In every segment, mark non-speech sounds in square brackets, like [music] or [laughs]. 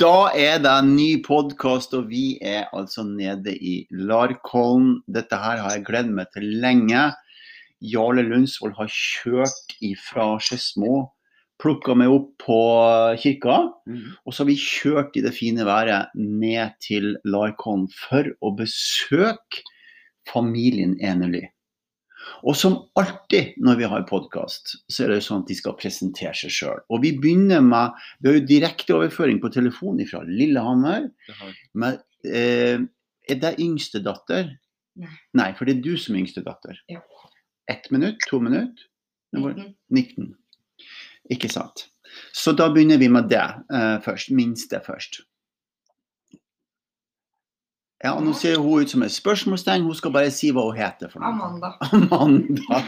Da er det en ny podkast, og vi er altså nede i Larkollen. Dette her har jeg gledet meg til lenge. Jarle Lundsvold har kjørt ifra Skedsmo, plukka meg opp på kirka. Og så har vi kjørt i det fine været ned til Larkollen for å besøke familien Enely. Og som alltid når vi har podkast, så er det jo sånn at de skal presentere seg sjøl. Og vi begynner med Vi har jo direkteoverføring på telefon fra Lillehammer. Men eh, er det yngste datter? Nei. for det er du som er yngste datter. Ja. Ett minutt? To minutt? 19. 19. Ikke sant. Så da begynner vi med det eh, først. Minste først. Ja, og Nå ser hun ut som et spørsmålstegn. Hun skal bare si hva hun heter. for noe. Amanda. [laughs] Amanda.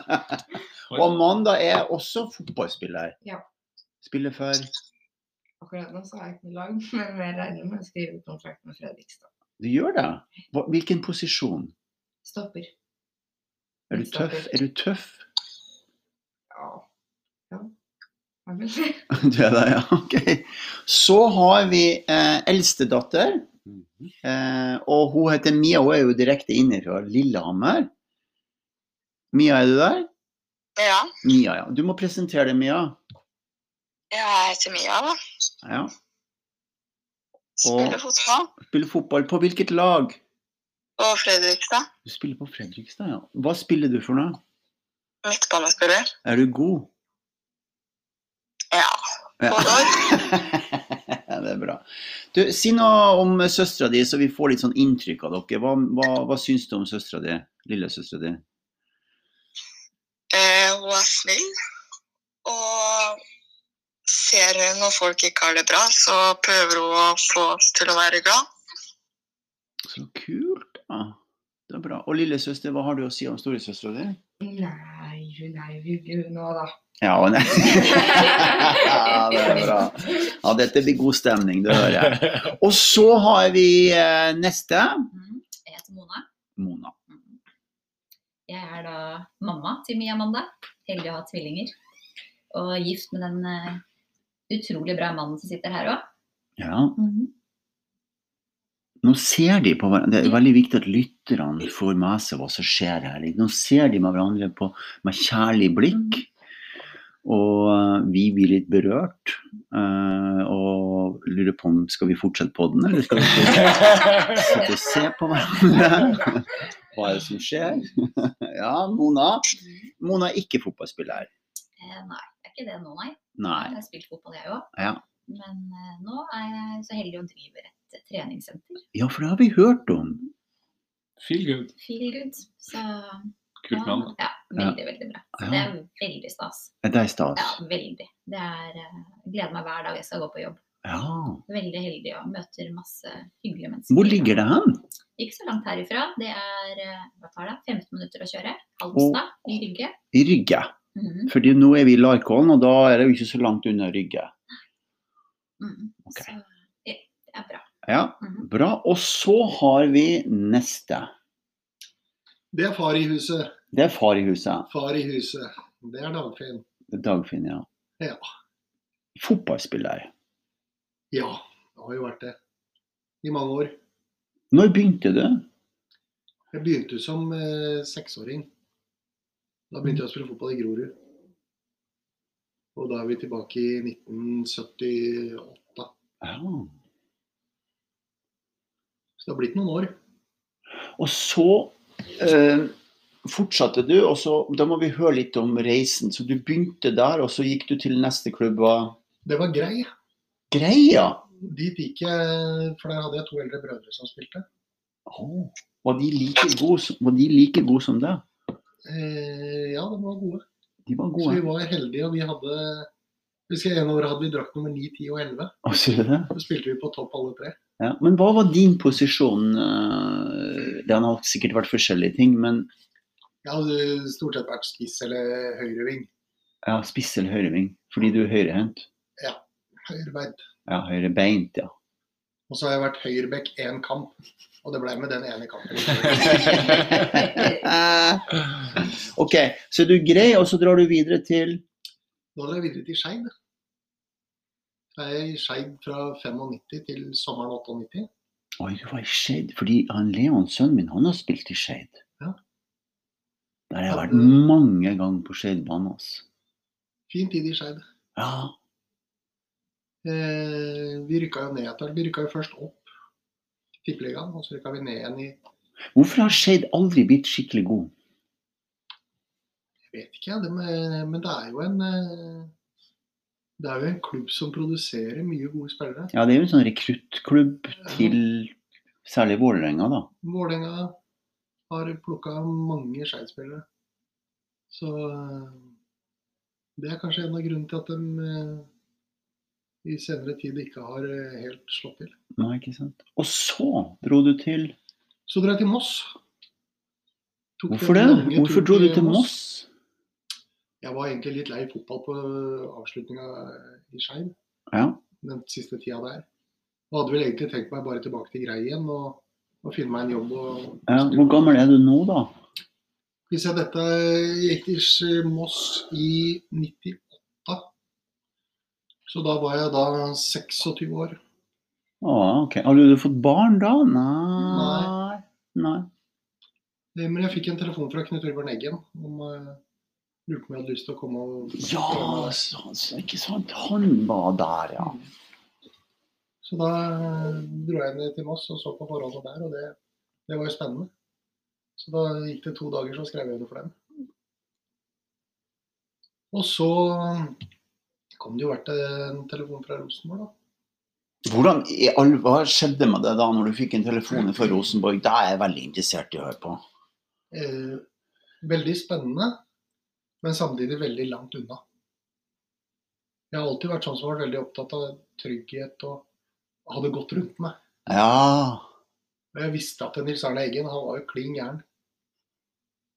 [laughs] og Amanda er også fotballspiller. Ja. Spiller for Akkurat nå så har jeg ikke noe lag, men jeg regner med å skrive kontrakt med Fredrikstad. Du gjør det? Hvilken posisjon? Stopper. Er du tøff? Er du tøff? Ja. Ja. Jeg vil si. [laughs] Du er det, ja. Ok. Så har vi eh, eldste datter. Eh, og hun heter Mia. Hun er jo direkte inne fra Lillehammer. Mia, er du der? Ja, Mia, ja. Du må presentere deg, Mia. Ja, jeg heter Mia, da. Ja. Spiller fotball Spiller fotball. På hvilket lag? på Fredrikstad. Du spiller på Fredrikstad, ja. Hva spiller du for noe? Midtbanespiller. Er du god? Ja. Ja. [laughs] Det er bra. Du, si noe om søstera di, så vi får litt sånn inntrykk av dere. Hva, hva, hva syns du om søstera di? Lillesøstera di? Eh, hun er snill. Og ser hun når folk ikke har det bra, så prøver hun å få oss til å være glad. Så kult, da. Det er bra. Og lillesøster, hva har du å si om storesøstera di? Nei, hun er jo hyggelig hun òg, da. Ja, og nei. [laughs] ja, det er bra. Ja, dette blir god stemning, det hører jeg. Og så har vi eh, neste. Mm. Jeg heter Mona. Mona. Jeg er da mamma til Mia Amanda. Heldig å ha tvillinger. Og gift med den eh, utrolig bra mannen som sitter her òg. Ja. Nå ser de på hverandre. Det er veldig viktig at lytterne får med seg hva som skjer her. Nå ser de med hverandre på, med kjærlig blikk. Og eh, vi blir litt berørt. eh, og lurer på om skal vi fortsette på den, eller skal vi [laughs] sitte og se på hverandre? [laughs] Hva er det som skjer? [laughs] ja, Mona. Mona er ikke fotballspiller. Eh, nei, det er ikke det nå, nei. Nei. Jeg har spilt fotball, jeg òg. Ja. Men eh, nå er jeg så heldig å drive et treningssenter. ja, for det har vi hørt om. Feel good. Feel good. Så Kult navn. ja, veldig, veldig bra. Så det er veldig stas. Det er stas. Ja, veldig. Det er eh, Jeg gleder meg hver dag jeg skal gå på jobb. Ja. Veldig heldig og møter masse hyggelige mennesker. Hvor ligger det hen? Ikke så langt herifra. Det er eh, hva tar det? 15 minutter å kjøre. Halmstad i Rygge. I Rygge. Mhm, Fordi nå er vi i Larkollen, og da er det jo ikke så langt unna Rygge. Mm. Okay. Så det er bra. Ja, Mhm. bra. Og så har vi neste. Det er far i huset. Det er far i huset. Far i huset. Det er Dagfinn. Dagfinn, ja. Ja. Fotballspiller. Ja, det har jo vært det. I mange år. Når begynte du? Jeg begynte som eh, seksåring. Da begynte jeg å spille fotball i Grorud. Og da er vi tilbake i 1978. Ja. Så det har blitt noen år. Og så eh, fortsatte du, og så da må vi høre litt om reisen. Så du begynte der, og så gikk du til neste klubb. Og... Det var grei. greia? Dit gikk jeg, for der hadde jeg to eldre brødre som spilte. Åh, var, de like gode, var de like gode som deg? Eh, ja, de var gode. De var Så vi var heldige, og vi hadde jeg husker En år hadde vi drakt nummer 9, 10 og 11. Å, ser du det? Så spilte vi på topp alle tre. Ja, men hva var din posisjon? eh, Det har sikkert vært forskjellige ting, men Jeg hadde stort sett vært spiss eller høyreving. ja, spiss eller høyreving? Fordi du er høyrehendt? Høyrebeint. Ja, høyrebeint, ja. Og så har jeg vært høyrebekk én kamp, og det ble med den ene kampen. [laughs] ok, så du er grei, og så drar du videre til Da drar jeg videre til Skeid. Så er jeg i Skeid fra 95 til sommeren 98. Oi, du var i Skeid. Fordi han Leon, sønnen min, han har spilt i Skeid. Ja. Der har jeg vært mange ganger på Skeidbanen. Altså. Fin tid i Skeid. Ja. Eh, vi rykka jo ned etter. Vi rykka jo først opp Tippeligaen, og så rykka vi ned igjen i Hvorfor har Skeid aldri blitt skikkelig god? Jeg vet ikke, det med, men det er jo en eh, Det er jo en klubb som produserer mye gode spillere. Ja, det er jo en sånn rekruttklubb til særlig Vålerenga, da. Vålerenga har plukka mange Skeid-spillere. Så eh, det er kanskje en av grunnene til at de eh, i senere tid ikke har eh, helt slått til. Nei, ikke sant. Og så dro du til Så dro jeg til Moss. Tok Hvorfor det? Hvorfor dro du til til Moss? Jeg var egentlig litt lei fotball på avslutninga i Skeid. Ja. den siste tida der. Og hadde vel egentlig tenkt meg bare tilbake til Grei igjen og, og finne meg en jobb. Og, ja. Hvor gammel er du nå, da? Hvis jeg dette gikk til Moss i 98, så da var jeg da 26 år. Å, ok. Har du fått barn da? Nei. Nei. Nei. Men jeg fikk en telefon fra Knut Ørborg Eggen om lurte på om jeg hadde lyst til å komme og Ja, så, så, ikke sant. Han var der, ja. Så da eh, dro jeg ned til Moss og så på forholdene der, og det, det var jo spennende. Så da gikk det to dager, så skrev jeg under for dem. Og så kom det jo vært en telefon fra Rosenborg, da. Hvordan, hva skjedde med det da når du fikk en telefon fra Rosenborg? Det er jeg veldig interessert i å høre på. Eh, veldig spennende, men samtidig veldig langt unna. Jeg har alltid vært sånn som har vært veldig opptatt av trygghet og hadde gått rundt meg. Ja. Og jeg visste at Nils Arne Eggen han var jo klin gæren.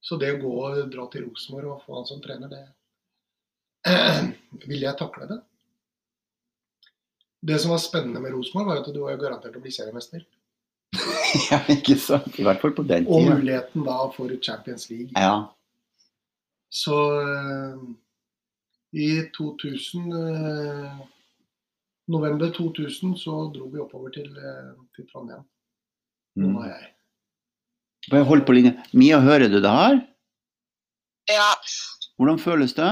Så det å gå og dra til Rosenborg og få han som trener, det [clears throat] Ville jeg takle det? Det som var spennende med Rosenborg, var at du var jo garantert å bli seriemester. [laughs] ja, ikke sant. I hvert fall på den Og muligheten da for Champions League. Ja. Så eh, i 2000 eh, November 2000 så dro vi oppover til, eh, til Trondheim. Nå Mm. jeg. Bare hold på linje. Mia, hører du det her? Ja, Hvordan føles det?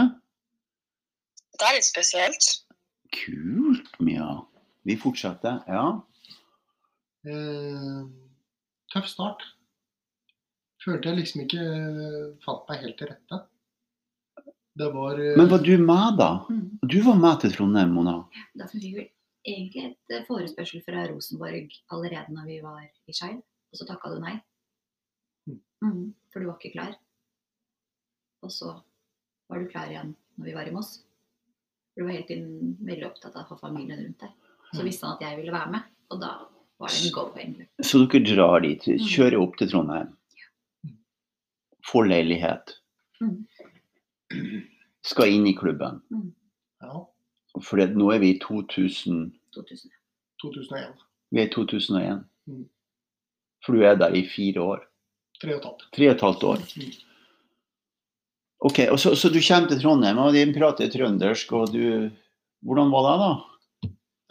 det er litt spesielt. Kult, Mia. Vi fortsetter. Ja. Eh, tøff start. Følte jeg liksom ikke fant meg helt til rette. Det var eh, Men var du med, da? Mm. Du var med til Trondheim, Mona. Da fikk vi egentlig et eh, forespørsel fra Rosenborg allerede når vi var i Skeid, og så takka du nei. Mm. Mm, for du var ikke klar. Og så var du klar igjen når vi var i Moss. For du var hele tiden veldig opptatt av å ha familien rundt deg. Så Mm. visste han at jeg ville være med, og da var det en go, egentlig. Så dere drar dit, kjører opp til Trondheim. Får leilighet. Mm. Skal inn i klubben. ja, For nå er vi i 2000, 2000. 2001. vi er i 2001. Mm. For du er der i fire år. Tre og et halvt. Tre og et halvt år. Mm. Ok, og så, så du kommer til Trondheim, og de prater trøndersk, og du Hvordan var det, da?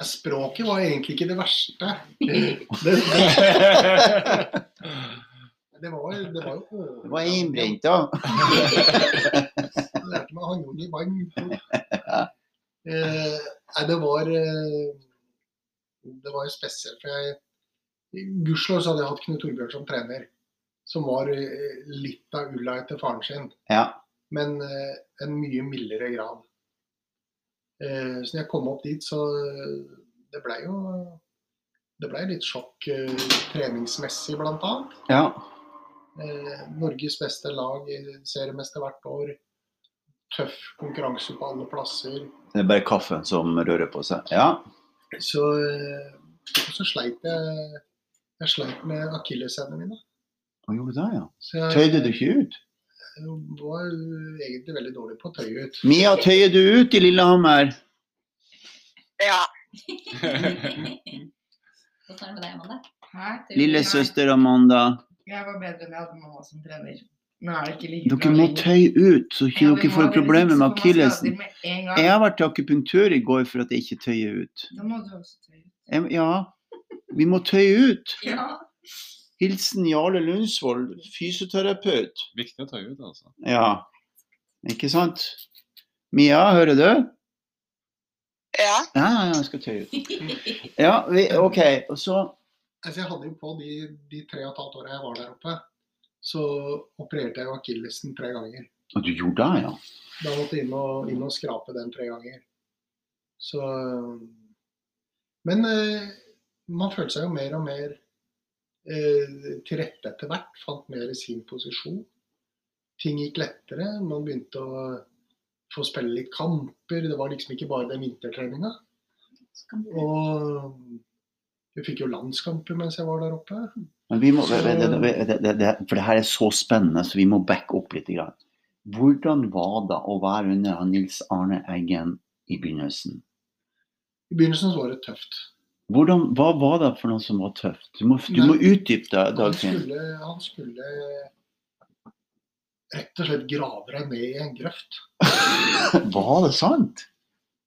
Språket var egentlig ikke det verste. [laughs] Det, det, det, var, det var jo Det var innbrent, da. [laughs] Lærte meg hanjong i vann. Eh, nei, det var eh, Det var spesielt. For jeg Gudskjelov så hadde jeg hatt Knut Torbjørn som trener. Som var eh, litt av ulla etter faren sin, Ja. men eh, en mye mildere grad. Eh, så når jeg kom opp dit, så Det blei jo Det ble litt sjokk eh, treningsmessig, annet. ja. Eh, Norges beste lag, seriemester hvert år. Tøff konkurranse på alle plasser. Det er bare kaffen som rører på seg. Ja. Så, eh, så sleit jeg Jeg sleit med akilleshælene mine. Hva gjorde du da, ja? Jeg, Tøyde du ikke ut? jeg var egentlig veldig dårlig på å tøye ut. Mia, tøyer du ut i Lillehammer? Ja. Hvordan er det med deg, Amanda? Hæ? Lillesøster Amanda. Jeg var bedre enn jeg hadde mamma som trener. Like Dere må tøye ut, så ikke Ja, dere får problemer med akillesen. Jeg har vært til akupunktur i går for at jeg ikke tøyer ut. Da må du også tøye. ut. ja, vi må tøye ut. Ja. Hilsen Jarle Lundsvold, fysioterapeut. Viktig å tøye ut, altså. Ja, ikke sant? Mia, hører du? Ja. Ja, ja, ja, jeg skal tøye ut. Ja, vi, OK. Og så Altså, jeg hadde jo på de, de tre og et halvt åra jeg var der oppe, så opererte jeg jo akillesen tre ganger. Og du gjorde det, ja? Da måtte jeg inn og, inn og skrape den tre ganger. Så Men eh, man følte seg jo mer og mer eh, til rette etter hvert. Fant mer i sin posisjon. Ting gikk lettere. Man begynte å få spille litt kamper. Det var liksom ikke bare den vintertreninga. Og jeg fikk jo landskamper mens jeg var der oppe. Men vi må, det, det, det, det, for det her er så spennende, så vi må backe opp litt. Grann. Hvordan var det å være under Nils Arne Eggen i begynnelsen? I begynnelsen så var det tøft. Hvordan, hva var det for noe som var tøft? Du må, du må utdype det, Han skulle, han skulle rett og slett grave deg ned i en grøft. [laughs] Var det sant?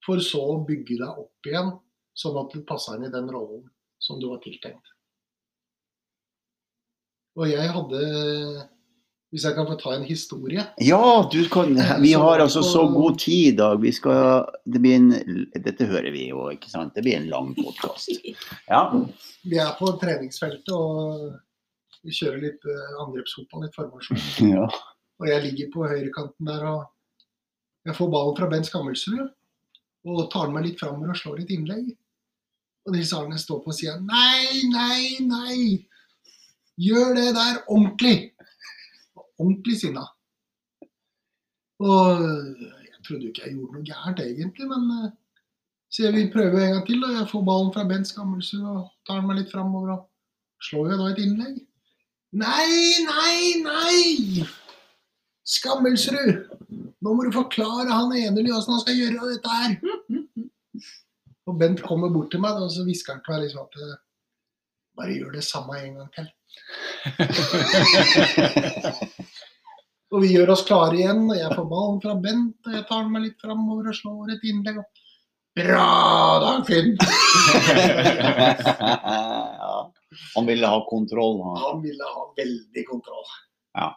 For så å bygge deg opp igjen, sånn at du passa inn i den rollen som du var tiltenkt. Og jeg hadde Hvis jeg kan få ta en historie Ja, du kan, vi har altså så god tid i dag. Vi skal, det blir en, dette hører vi jo, ikke sant? Det blir en lang podkast. Ja. Vi er på treningsfeltet og vi kjører litt eh, angrepsfotball, litt formasjon. [laughs] ja. Og jeg ligger på høyrekanten der og jeg får ballen fra Bent Skammelsrud. Og tar meg litt framover og slår et innlegg. Og Nils Arne står på sida. Nei, nei, nei! Gjør det der ordentlig! Ordentlig sinna. Og jeg trodde ikke jeg gjorde noe gærent egentlig, men eh, så jeg vil prøve en gang til. Og jeg får ballen fra Bent Skammelsrud og tar meg litt framover og slår jo da et innlegg. Nei, nei, nei! Skammelsrud! Nå må du forklare han Enerly åssen han skal gjøre dette her. [laughs] Og Bent kommer bort til meg og så hvisker han til meg liksom at eh, bare gjør det samme en gang til. [laughs] og vi gjør oss klare igjen, og jeg får ballen fra Bent, og jeg tar meg litt framover og slår et innlegg. Og... Bra, Dagfinn! [laughs] ja. Han ville ha kontroll. Han. Han ville ha veldig kontroll. Ja.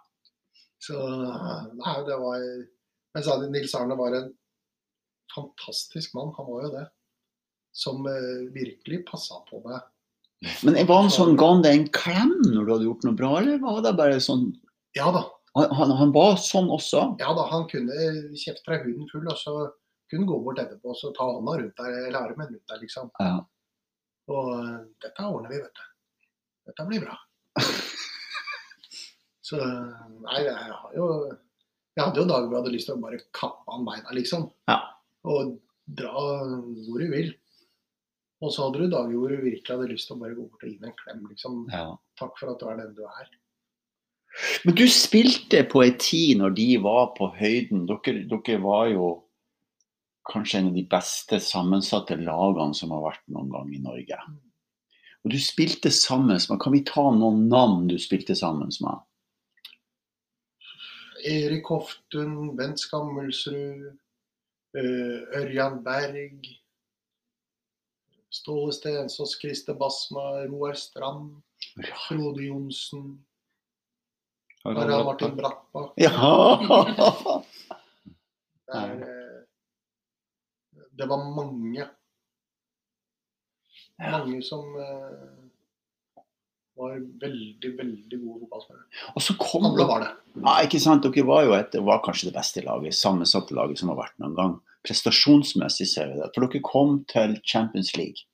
Så nei, det var Jeg sa det, Nils Arne var en fantastisk mann, han var jo det. Som eh, virkelig passa på meg. Men var han sånn, ga han deg en klem når du hadde gjort noe bra, eller var det bare sånn Ja da, Han, han, han var sånn også? ja da, han kunne kjefte deg huden full, og så kunne gå bort etterpå og så ta hånda rundt deg, eller armen rundt deg, liksom. Ja. Og eh, dette ordner vi, vet du. Dette blir bra. [laughs] Så nei, jeg har jo Jeg hadde jo dager hvor jeg hadde lyst til å bare kappe han beina, liksom. Ja. Og dra hvor du vil. Og så hadde du dager hvor du virkelig hadde lyst til å bare gå bort og gi ham en klem, liksom. Ja. Takk for at du er den du er. Men du spilte på ei tid når de var på høyden. Dere, dere var jo kanskje en av de beste sammensatte lagene som har vært noen gang i Norge. Og du spilte sammen med Kan vi ta noen navn du spilte sammen med? Erik Hoftun, Bent Skammelsrud, eh, Ørjan Berg, Ståle Stensås, Christer Basma, Roar Strand, Frode Johnsen, Harald Martin Brattbakk. Ja! Det, er, eh, det var mange. Mange som eh, var veldig, veldig gode fotballspillere. Og så kom Alle var det. Ja, ikke sant? Dere var jo et, var kanskje det beste laget, sammensatte laget som har vært noen gang. Prestasjonsmessig ser vi det. For dere kom til Champions League.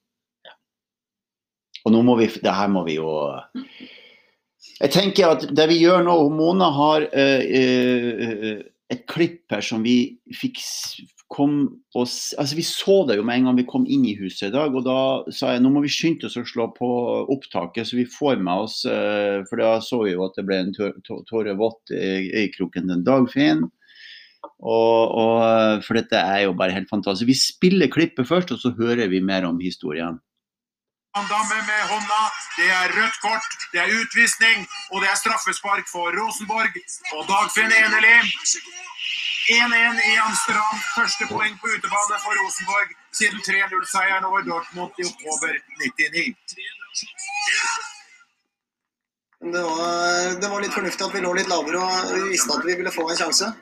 Og nå må vi Det her må vi jo Jeg tenker at det vi gjør nå Mona har uh, uh, et klipp her som vi fikk kom og Altså, vi så det jo med en gang vi kom inn i huset i dag, og da sa jeg nå må vi skynde oss å slå på opptaket, så vi får med oss uh, For da så vi jo at det ble en tå- tå- tåre vått i øyekroken den dagfin. Og, og, for dette er jo bare helt fantastisk. Vi spiller klippet først, og så hører vi mer om historien. Damme med hånda. Det er rødt kort, det er utvisning, og det er straffespark for Rosenborg og Dagfinn Eneli. 1-1 i Amsterdam. Første poeng på utebane for Rosenborg siden 3-0-seieren over Dortmund i oktober 99. Det var, det var litt fornuftig at vi lå litt lavere og vi visste at vi ville få en sjanse.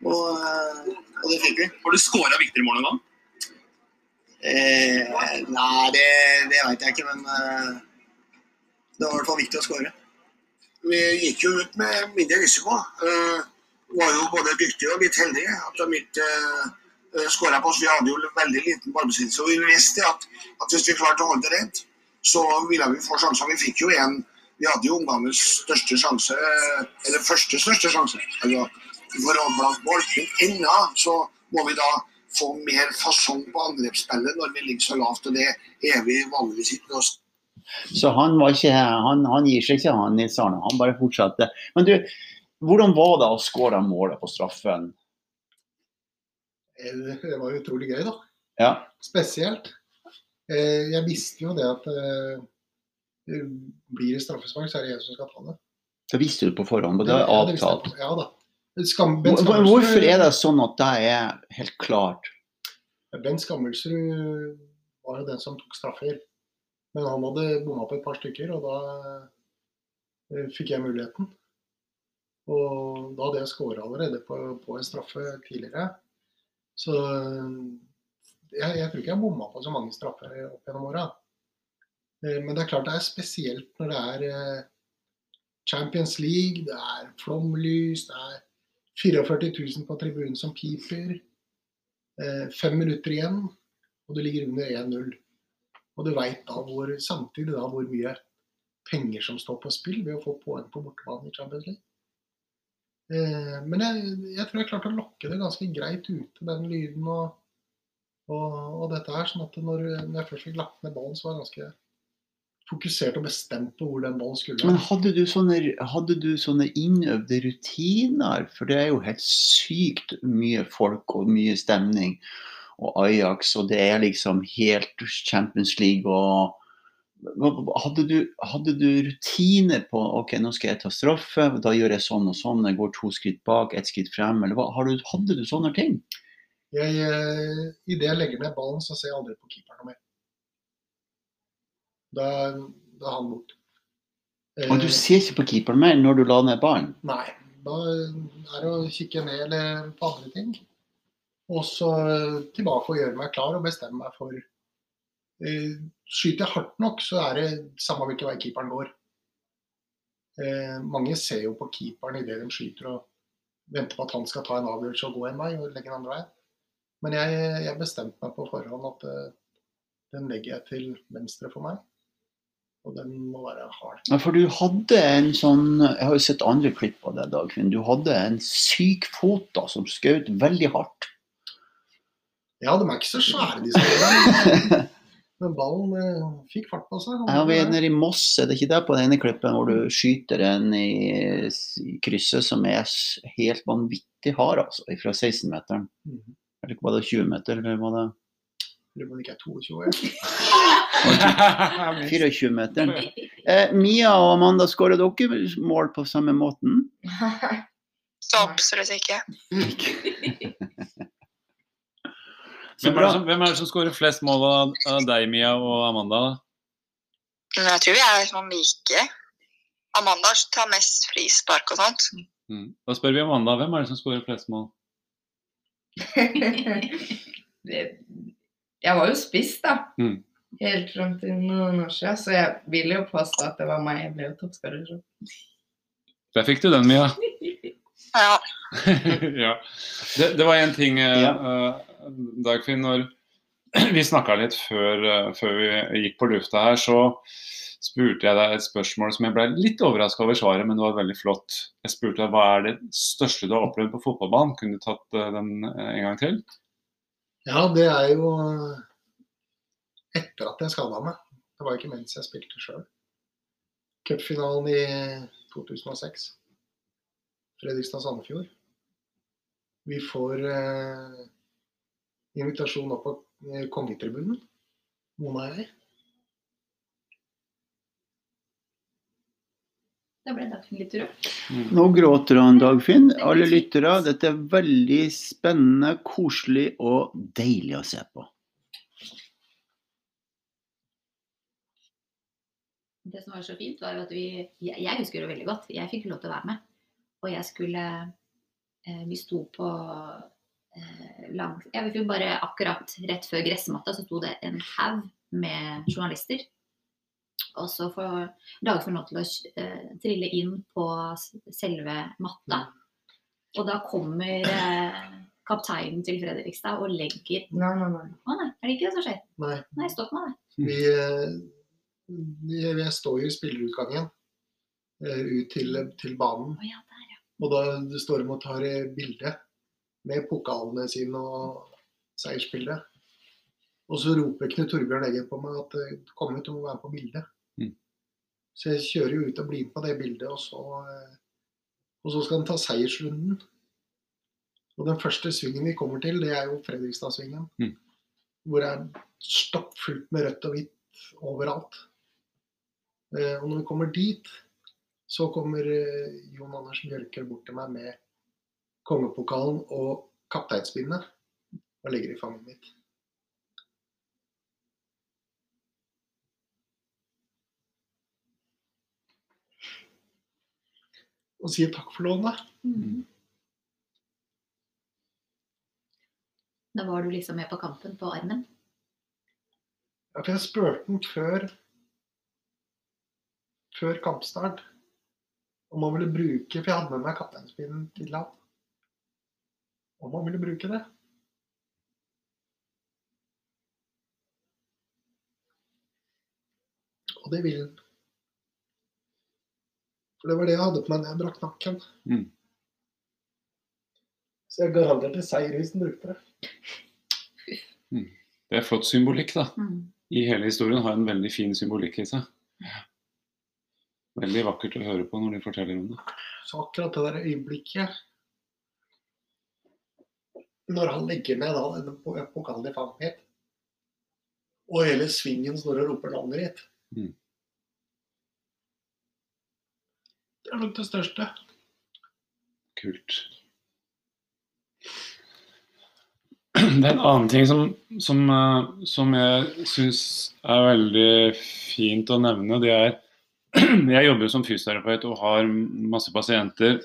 Og, eh, og det fikk vi. Har du skåra viktigere mål en gang? Eh, nei, det, det veit jeg ikke, men eh, det var i hvert fall viktig å skåre. Vi gikk jo ut med mindre risiko. Eh, var jo både dyktige og litt heldige at de ikke eh, skåra på oss. Vi hadde jo veldig liten ballbesittelse. Og vi visste at, at hvis vi klarte å holde det rent, så ville vi få sjanser. Vi fikk jo en Vi hadde jo omgangens største sjanse, eller første største sjanse, altså, for å blant mål. Men ennå så må vi da få mer fasong på angrepsspillet når vi ligger så lavt, og det er vi vanligvis ikke. nå. Så han, var ikke, han, han gir seg ikke, han Nils Arne. Han bare fortsatte. Men du, hvordan var det å skåre målet på straffen? Eh, Det var utrolig gøy, da. Ja. Spesielt. Eh, Jeg visste jo det at eh, blir det straffespark, så er det jeg som skal ta det. Det visste du på forhånd, og det er Ja, det avtalt. Ja da. Skam, Hvorfor er det sånn at det er helt klart? Ben Skammelsrud var jo den som tok straffer. Men han hadde bomma på et par stykker, og da eh, fikk jeg muligheten. Og da hadde jeg skåra allerede på, på en straffe tidligere. Så eh, jeg, jeg tror ikke jeg bomma på så mange straffer opp gjennom åra. Eh, Men det er klart det er spesielt når det er eh, Champions League, det er flomlys, det er 44 000 på tribunen som piper. Eh, Fem minutter igjen, og du ligger under 1-0. Og du veit samtidig da hvor mye penger som står på spill ved å få poeng på bortebane i Champions League. Eh, Men jeg, jeg tror jeg klarte å lokke det ganske greit ute, den lyden og, og, og dette her. Sånn at når, når jeg først fikk lagt ned ballen, så var jeg ganske fokusert og bestemt på hvor den ballen skulle. Men hadde du sånne, hadde du sånne innøvde rutiner? For det er jo helt sykt mye folk og mye stemning. Og Ajax, og det er liksom helt Champions League og hadde du, hadde du rutiner på ok, nå skal jeg ta straffe, da gjør jeg sånn og sånn, jeg går to skritt bak, ett skritt frem, eller hva? Hadde du, hadde du sånne ting? Jeg, eh, Idet jeg legger ned ballen, så ser jeg aldri på keeperen mer. Da, da er han borte. Og du ser ikke på keeperen mer når du la ned ballen? Nei. Da er det å kikke ned eller på andre ting. Og så tilbake og gjøre meg klar og bestemme meg for eh, Skyter jeg hardt nok, så er det samme hvilken vei keeperen går. Eh, mange ser jo på keeperen idet de skyter og venter på at han skal ta en avgjørelse og gå en vei og legge den andre veien. Men jeg, jeg bestemte meg på forhånd at eh, den legger jeg til venstre for meg. Og den må være hard. Ja, for du hadde en sånn Jeg har jo sett andre klipp av deg, Dagfinn. Du hadde en syk fot da, som skjøt veldig hardt. Ja, de er ikke så svære, disse spillerne. [laughs] Men ballen eh, fikk fart på seg. Ja, vi er nede i Moss, er det ikke det på den ene klippen hvor du skyter en i, i krysset som er helt vanvittig hard, altså, fra 16-meteren. Mhm. Eller var det 20 meter, eller var det Lurer på om det ikke er 22. Ja. 24 meter? Eh, Mia og Amanda, skårer dere mål på samme måten? [laughs] Så absolutt ikke. Hvem er, som, hvem er det som skårer flest mål av, av deg, Mia og Amanda? jeg tror vi er sånn like. Amanda tar mest frispark og sånt. Mm. Da spør vi Amanda. Hvem er det som skårer flest mål? det, [laughs] [laughs] jeg var jo spiss, da. Mm. Helt fram til noen år siden, så jeg vil jo påstå at det var meg. Jeg ble jo toppskårer. så. Der fikk du den, Mia. [laughs] Ja. [laughs] ja. Det, det var en ting, eh, Ja. eh, Dagfinn, når [clears throat] vi snakka litt før, eh, før vi gikk på lufta her, så spurte jeg deg et spørsmål som jeg ble litt overraska over svaret, men det var veldig flott. Jeg spurte deg hva er det største du har opplevd på fotballbanen. Kunne du tatt den en gang til? Ja, det er jo etter at jeg skada meg. Det var ikke mens jeg spilte sjøl. Cupfinalen i 2006. Fredrikstad-Sandefjord. Vi får eh, invitasjon opp på eh, kongetribunen, Mona og jeg. Da ble Dagfinn litt rørt. Nå gråter han, Dagfinn. Alle lyttere, dette er veldig spennende, koselig og deilig å se på. Det som var så fint, var jo at vi Jeg, jeg husker det veldig godt. Jeg fikk lov til å være med. Og jeg skulle eh, Vi sto på eh, lang Ja, vi fikk bare akkurat rett før gressmatta, så sto det en haug med journalister. Og så får Dagfinn lov til å eh, trille inn på selve matta. Og da kommer eh, kapteinen til Fredrikstad og legger Nei, nei, nei. Å nei, er det ikke det som skjer? Nei. Nei, stopp meg. Vi, eh, vi, vi står jo i spillerutgangen eh, ut til, til banen. Å ja, der, ja. Og da står de og tar eh, bilde med pokalene sine og seiersbildet. Og så roper Knut Torbjørn Eggen på meg at eh, kom ut, du må være på bildet. Mm. Så jeg kjører jo ut og blir med på det bildet, og så, eh, og så skal han ta seiersrunden. Og den første svingen vi kommer til, det er jo Fredrikstad-svingen. Mm. Hvor det er stappfullt med rødt og hvitt overalt. Eh, og når vi kommer dit, så kommer Jon Anders Bjørker bort til meg med kongepokalen og kapteinspinnet og legger i fanget mitt. Og sier takk for lånet. Mm. Da var du liksom med på kampen på armen. Ja, for jeg spurte han før før kampstart om han ville bruke For jeg hadde med meg kapteinspinnen til han. Om han ville bruke det. Og det vil han. For det var det jeg hadde på meg når jeg brakk nakken. Mm. Så jeg garanterte seier hvis den brukte det. Det er flott symbolikk, da. Mm. I hele historien har en veldig fin symbolikk i seg. Veldig vakkert å høre på når de forteller om det. Så akkurat det der øyeblikket Når han legger ned da denne pokalen i fanget mitt, og hele svingen står og roper navnet ditt Mm. Det er nok det største. Kult. Det er en annen ting som, som, eh, som jeg syns er veldig fint å nevne. Det er [clears throat] Jeg jobber som fysioterapeut og har masse pasienter.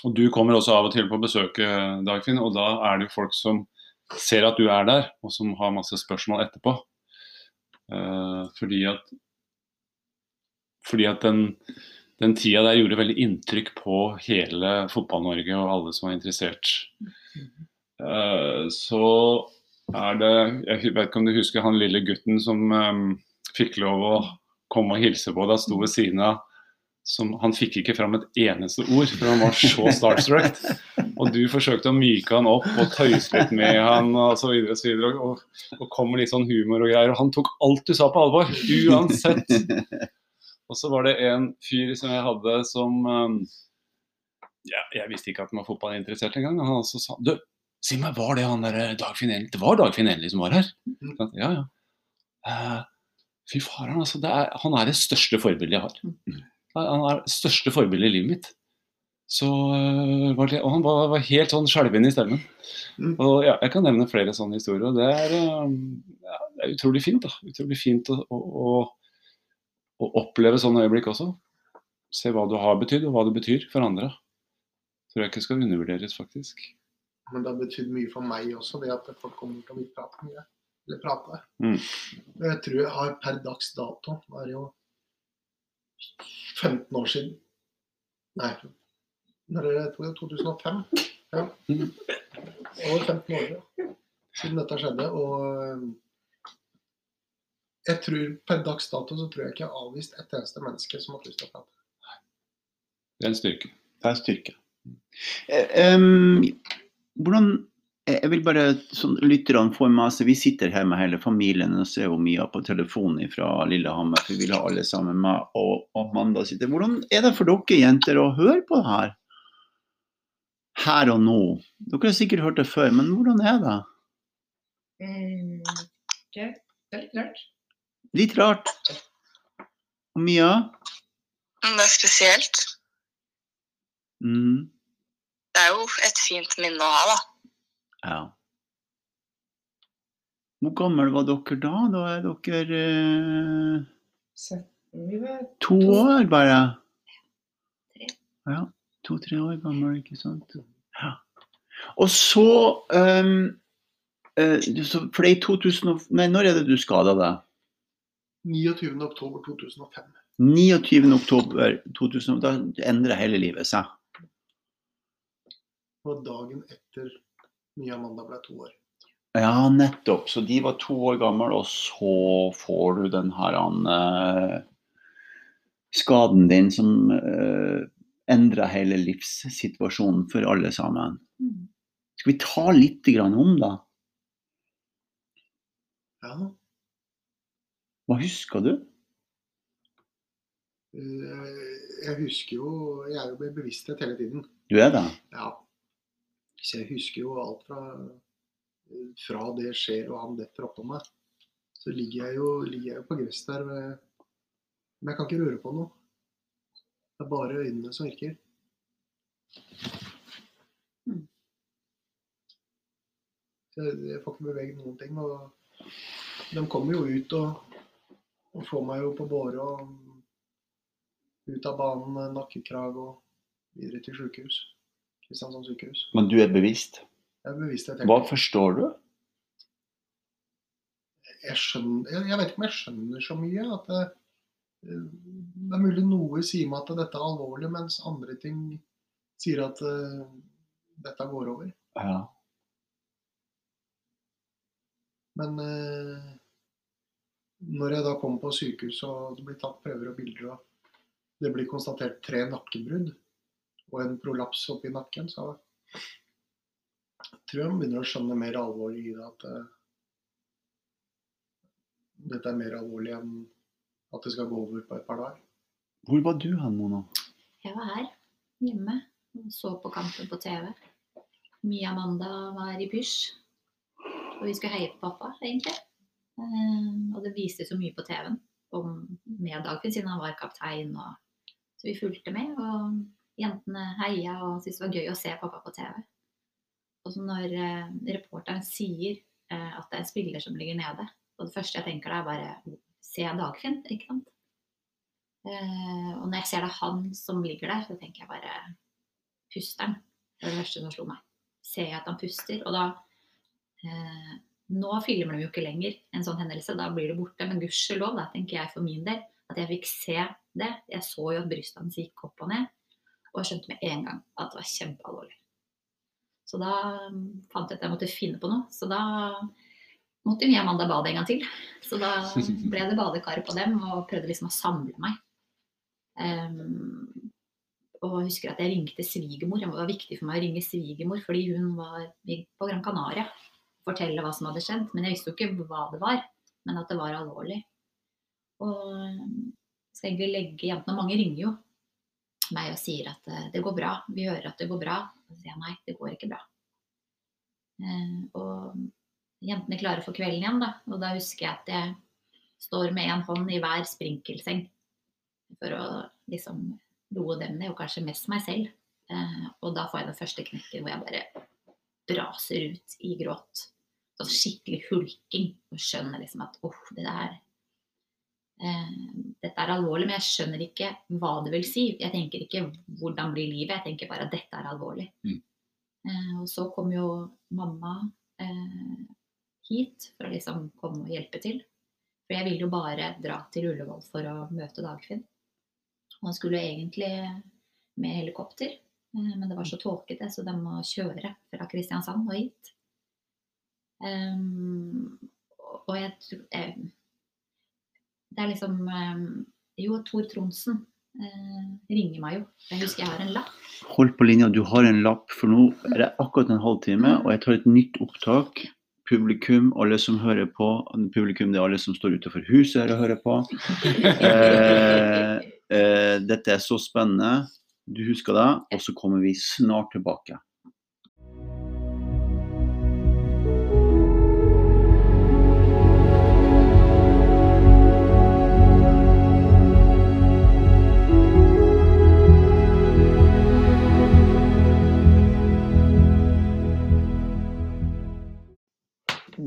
Og du kommer også av og til på besøk, eh, Dagfinn, og da er det jo folk som ser at du er der, og som har masse spørsmål etterpå. Eh, fordi at fordi at den, den tida der gjorde veldig inntrykk på hele Fotball-Norge og alle som var interessert. Eh, så er det Jeg vet ikke om du husker han lille gutten som eh, fikk lov å komme og hilse på deg, sto ved siden av som, Han fikk ikke fram et eneste ord, for han var så starstruck. [laughs] Og du forsøkte å myke han opp og tøyse litt med han og så videre og så og, og kom med litt sånn humor og greier. Og han tok alt du sa på alvor, uansett. Og så var det en fyr som jeg hadde som um, ja, Jeg visste ikke at han var fotballinteressert engang. og Han også sa Du, si meg, var det han der Dagfinn Enli? Det var Dagfinn Enli som var her? Ja, ja. Uh, fy faren, altså. Det er, han er det største forbildet jeg har. Han er det største forbildet i livet mitt. Så, var det, og han var, var helt sånn skjelven i stemmen. Mm. Og ja, Jeg kan nevne flere sånne historier. og Det er, ja, det er utrolig fint. da. Utrolig fint å, å, å, å oppleve sånne øyeblikk også. Se hva du har betydd, og hva det betyr for andre. Tror jeg ikke skal undervurderes, faktisk. Men det har betydd mye for meg også, det at folk kommer til å vil prate mye. Eller prate. Mm. Jeg tror jeg har per dags dato Det er jo 15 år siden. Nei, når det? Er 2005. Ja. Mm. Over 15 år ja. siden dette skjedde. Og jeg tror per dags dato så tror jeg ikke jeg har avvist et eneste menneske som har hatt lyst til å prate. Det er en styrke. Det er styrke. Eh, em, hvordan eh, Jeg vil bare sånn lytterne får med altså, Vi sitter her med hele familien og ser jo Mia på telefonen fra Lillehammer. For vi vil ha alle sammen med. Og Amanda sitter. Hvordan er det for dere jenter å høre på det her? Her og nå. Dere har sikkert hørt det før, men hvordan er det? Mm, okay. det er litt rart. Litt rart. Og Mia? Det er spesielt. Mm. Det er jo et fint minne å ha, da. Ja. Hvor gammel var dere da? Da er dere eh, 17. Vi var to år bare? Ja, to-tre år gammel, ikke sant? Ja. Og så, um, eh, så For det er i 2000 Nei, når er det du skada deg? 29. oktober 2005. 29. oktober 2000, da endrer hele livet seg. Og dagen etter Mia Amanda ble to år. Ja, nettopp. Så de var to år gamle, og så får du den her uh, skaden din som uh, endrer hele livssituasjonen for alle sammen. Mm. Skal vi ta litt grann om da? Ja. Hva husker du? eh, Jeg husker jo Jeg er jo med bevissthet hele tiden. Du er det? Ja. Så jeg husker jo alt fra, fra det skjer og han detter oppå meg. Så ligger jeg jo, ligger jeg jo på gress der. med- Men jeg kan ikke røre på noe. Det er bare øynene som virker. Jeg, jeg får ikke beveget noen ting. Og de kommer jo ut og, og få meg jo på båre og ut av banen med nakkekrag og videre til sykehus. Kristiansand sykehus. Men du er bevisst? Jeg er bevisst jeg tenker. Hva forstår du? jeg, skjønner, jeg, jeg vet ikke om jeg skjønner så mye. At det, det er mulig noe sier meg at dette er alvorlig, mens andre ting sier at uh, dette går over. Ja. Men eh, når jeg da kommer på sykehus og det blir tatt prøver og bilder, og det blir konstatert tre nakkebrudd og en prolaps oppi nakken, så tror jeg man begynner å skjønne mer alvorlig i det. At uh, dette er mer alvorlig enn at det skal gå over på et par dager. Hvor var du hen, Mona? Jeg var her hjemme og så på kampen på TV. Mia Amanda var i pysj. Og vi skulle heie på pappa, egentlig. Eh, og det viste så mye på TV-en om med Dagfinn, siden han var kaptein. Og, så vi fulgte med, og jentene heia og syntes det var gøy å se pappa på TV. Og så når eh, reporteren sier eh, at det er en spiller som ligger nede, og det første jeg tenker da er bare Se Dagfinn, ikke sant? Eh, og når jeg ser det er han som ligger der, så tenker jeg bare Puster han? Det var det første som slo meg. Ser jeg at han puster? Og da eh, Nå filmer de jo ikke lenger en sånn hendelse, da blir det borte. Men gudskjelov, da tenker jeg for min del, at jeg fikk se det. Jeg så jo at brystet hans gikk opp og ned, og skjønte med en gang at det var kjempealvorlig. Så da mm, fant jeg at jeg måtte finne på noe. Så da måtte Mia Amanda bade en gang til. Så da [laughs] ble det badekar på dem, og prøvde liksom å samle meg. Um, og jeg husker at jeg ringte svigermor. Det var viktig for meg å ringe svigermor fordi hun var på Gran Canaria. Fortelle hva som hadde skjedd. Men jeg visste jo ikke hva det var, men at det var alvorlig. Og ehm, skal egentlig legge jentene Mange ringer jo meg og sier at eh, det går bra. Vi hører at det går bra. Og så sier jeg nei, det går ikke bra. Eh, og jentene klarer for kvelden igjen, da. Og da husker jeg at jeg står med en hånd i hver sprinkelseng for å liksom roe dem ned, og kanskje mest meg selv. Eh, og da får jeg den første knekken hvor jeg bare braser ut i gråt. Sånn skikkelig hulking. Og skjønner liksom at åh, det der eh, Dette er alvorlig, men jeg skjønner ikke hva det vil si. Jeg tenker ikke 'hvordan blir livet', jeg tenker bare at dette er alvorlig. Mm. Eh, og så kom jo mamma eh, hit for å liksom komme og hjelpe til. For jeg ville jo bare dra til Ullevål for å møte Dagfinn. Og han skulle egentlig med helikopter, eh, men det var så tåkete, så de må kjøre fra Kristiansand og hit. Ehm, og jeg tror eh, Det er liksom um, Jo, Tor Tronsen uh, ringer meg jo. Jeg husker jeg har en lapp. Hold på linja, du har en lapp, for nå er det akkurat en halvtime, og jeg tar et nytt opptak. Publikum, alle som hører på. Publikum, det er alle som står utenfor huset her og hører på. [laughs] Eh, eh, dette er så spennende. Du husker det, og så kommer vi snart tilbake.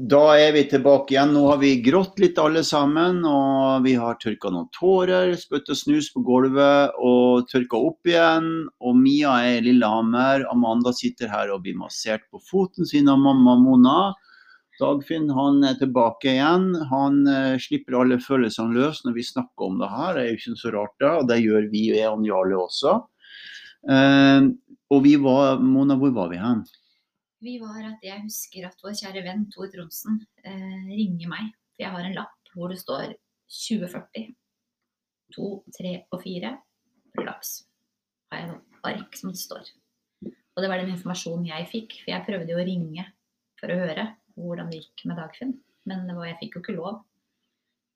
Da er vi tilbake igjen. Nå har vi grått litt alle sammen, og vi har tørka noen tårer, spytta snus på gulvet og tørka opp igjen. Og Mia er i Lillehammer. Amanda sitter her og blir massert på foten sin av mamma Mona. Dagfinn han er tilbake igjen. Han eh, slipper alle følelsene løs når vi snakker om det her. Det er jo ikke så rart, det. Og det gjør vi og Jarle også. Eh, og vi var Mona, hvor var vi hen? Vi var at jeg husker at vår kjære venn Tor Tronsen eh, ringer meg. For jeg har en lapp hvor det står 2040. 2, 3 og 4. Prolaps. Har jeg noen ark som det står. Og det var den informasjonen jeg fikk. For jeg prøvde jo å ringe for å høre hvordan det gikk med Dagfinn. Men det var, jeg fikk jo ikke lov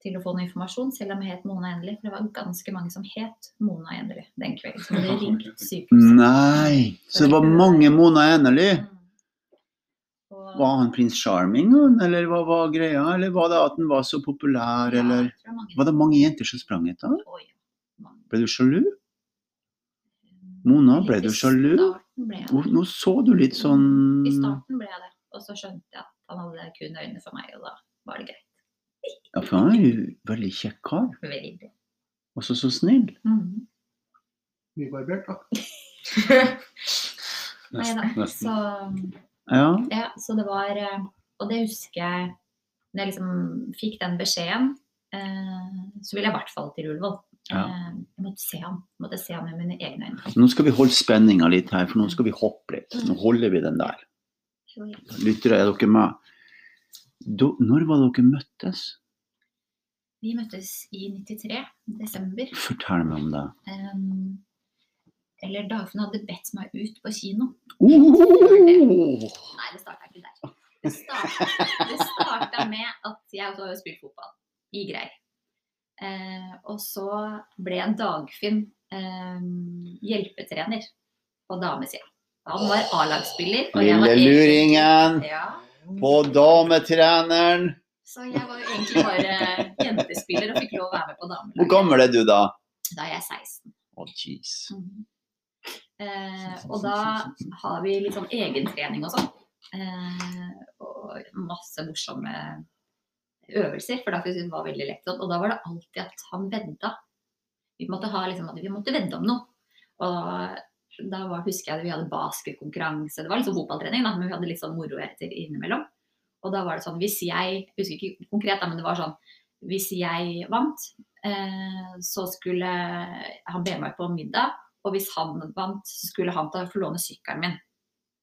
til å få noe informasjon, selv om jeg het Mona Endelig. For det var ganske mange som het Mona Endelig den kvelden. Som det [laughs] ringt sykehuset. Nei, så det var mange Mona Enerly. Mm. Var han prins Charming, eller hva var greia? Eller var det at han var så populær, Ja, eller Var det mange jenter som sprang etter han? Ble du sjalu? Mona, ble du sjalu? Nå- så du litt sånn I starten ble jeg det. Og så skjønte jeg at han hadde kun øynene for meg, og da var det greit. Ja, for han er jo veldig kjekk kar. Veldig. Og så så snill. -hmm. Nybarbert, da. [laughs] Nei da. Nesten. Så, Ja. ja, så det var eh, Og det husker jeg Når jeg liksom fikk den beskjeden, eh, så ville jeg i hvert fall til Ullevål. Ja. Eh, jeg måtte se ham. Jeg måtte se ham med mine egne øyne. Nå skal vi holde spenninga litt her, for nå skal vi hoppe litt. Nå holder vi den der. Lyttere, er dere med? Da, når var dere møttes? Vi møttes i 93, desember. Fortell meg om det. Um, eller Dagfinn hadde bedt meg ut på kino. Oh! Nei, det starta ikke der. Det starta, med at jeg også har jo spilt fotball i Grei. Eh, og så ble Dagfinn eh, hjelpetrener på damesida. Han var A-lagsspiller. Lille luringen Ja, på dametreneren. så jeg var jo egentlig bare jentespiller og fikk lov å være med på Hvor gammel er du da? Da er jeg 16. Å, jeez. Mhm. Eh, og da har vi litt sånn egentrening og sånn. Eh, og masse morsomme øvelser, for da syntes hun var veldig lett. Og da var det alltid at han vedda. Vi måtte, ha, liksom, at vi måtte vedde om noe. Og da var, husker jeg at vi hadde basketkonkurranse. Det var liksom fotballtrening, da, men vi hadde litt sånn moro etter innimellom. Og da var det sånn hvis jeg Jeg husker ikke konkret, da, men det var sånn Hvis jeg vant, eh, så skulle han be meg på middag. Og hvis han vant, så skulle han ta få låne sykkelen min.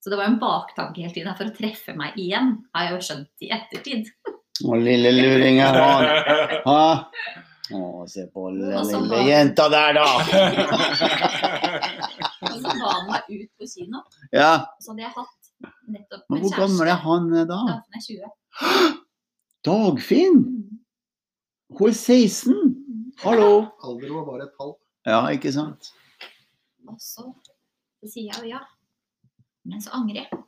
Så det var jo en baktanke hele tiden for å treffe meg igjen, har jeg jo skjønt i ettertid. Å, lille luringen, han. [laughs] Ha? Å, se på lille var- jenta der, da. [laughs] Og så ba han meg ut på kino. Ja, Så hadde jeg hatt nettopp men en hvor gammel er han da? da? [gasps] Dagfinn er 20. Dagfinn? Mm. Hun er 16. Hallo. Alder var bare et tall. Ja, ikke sant? Og så, så sier jeg jo ja. Men så angrer jeg.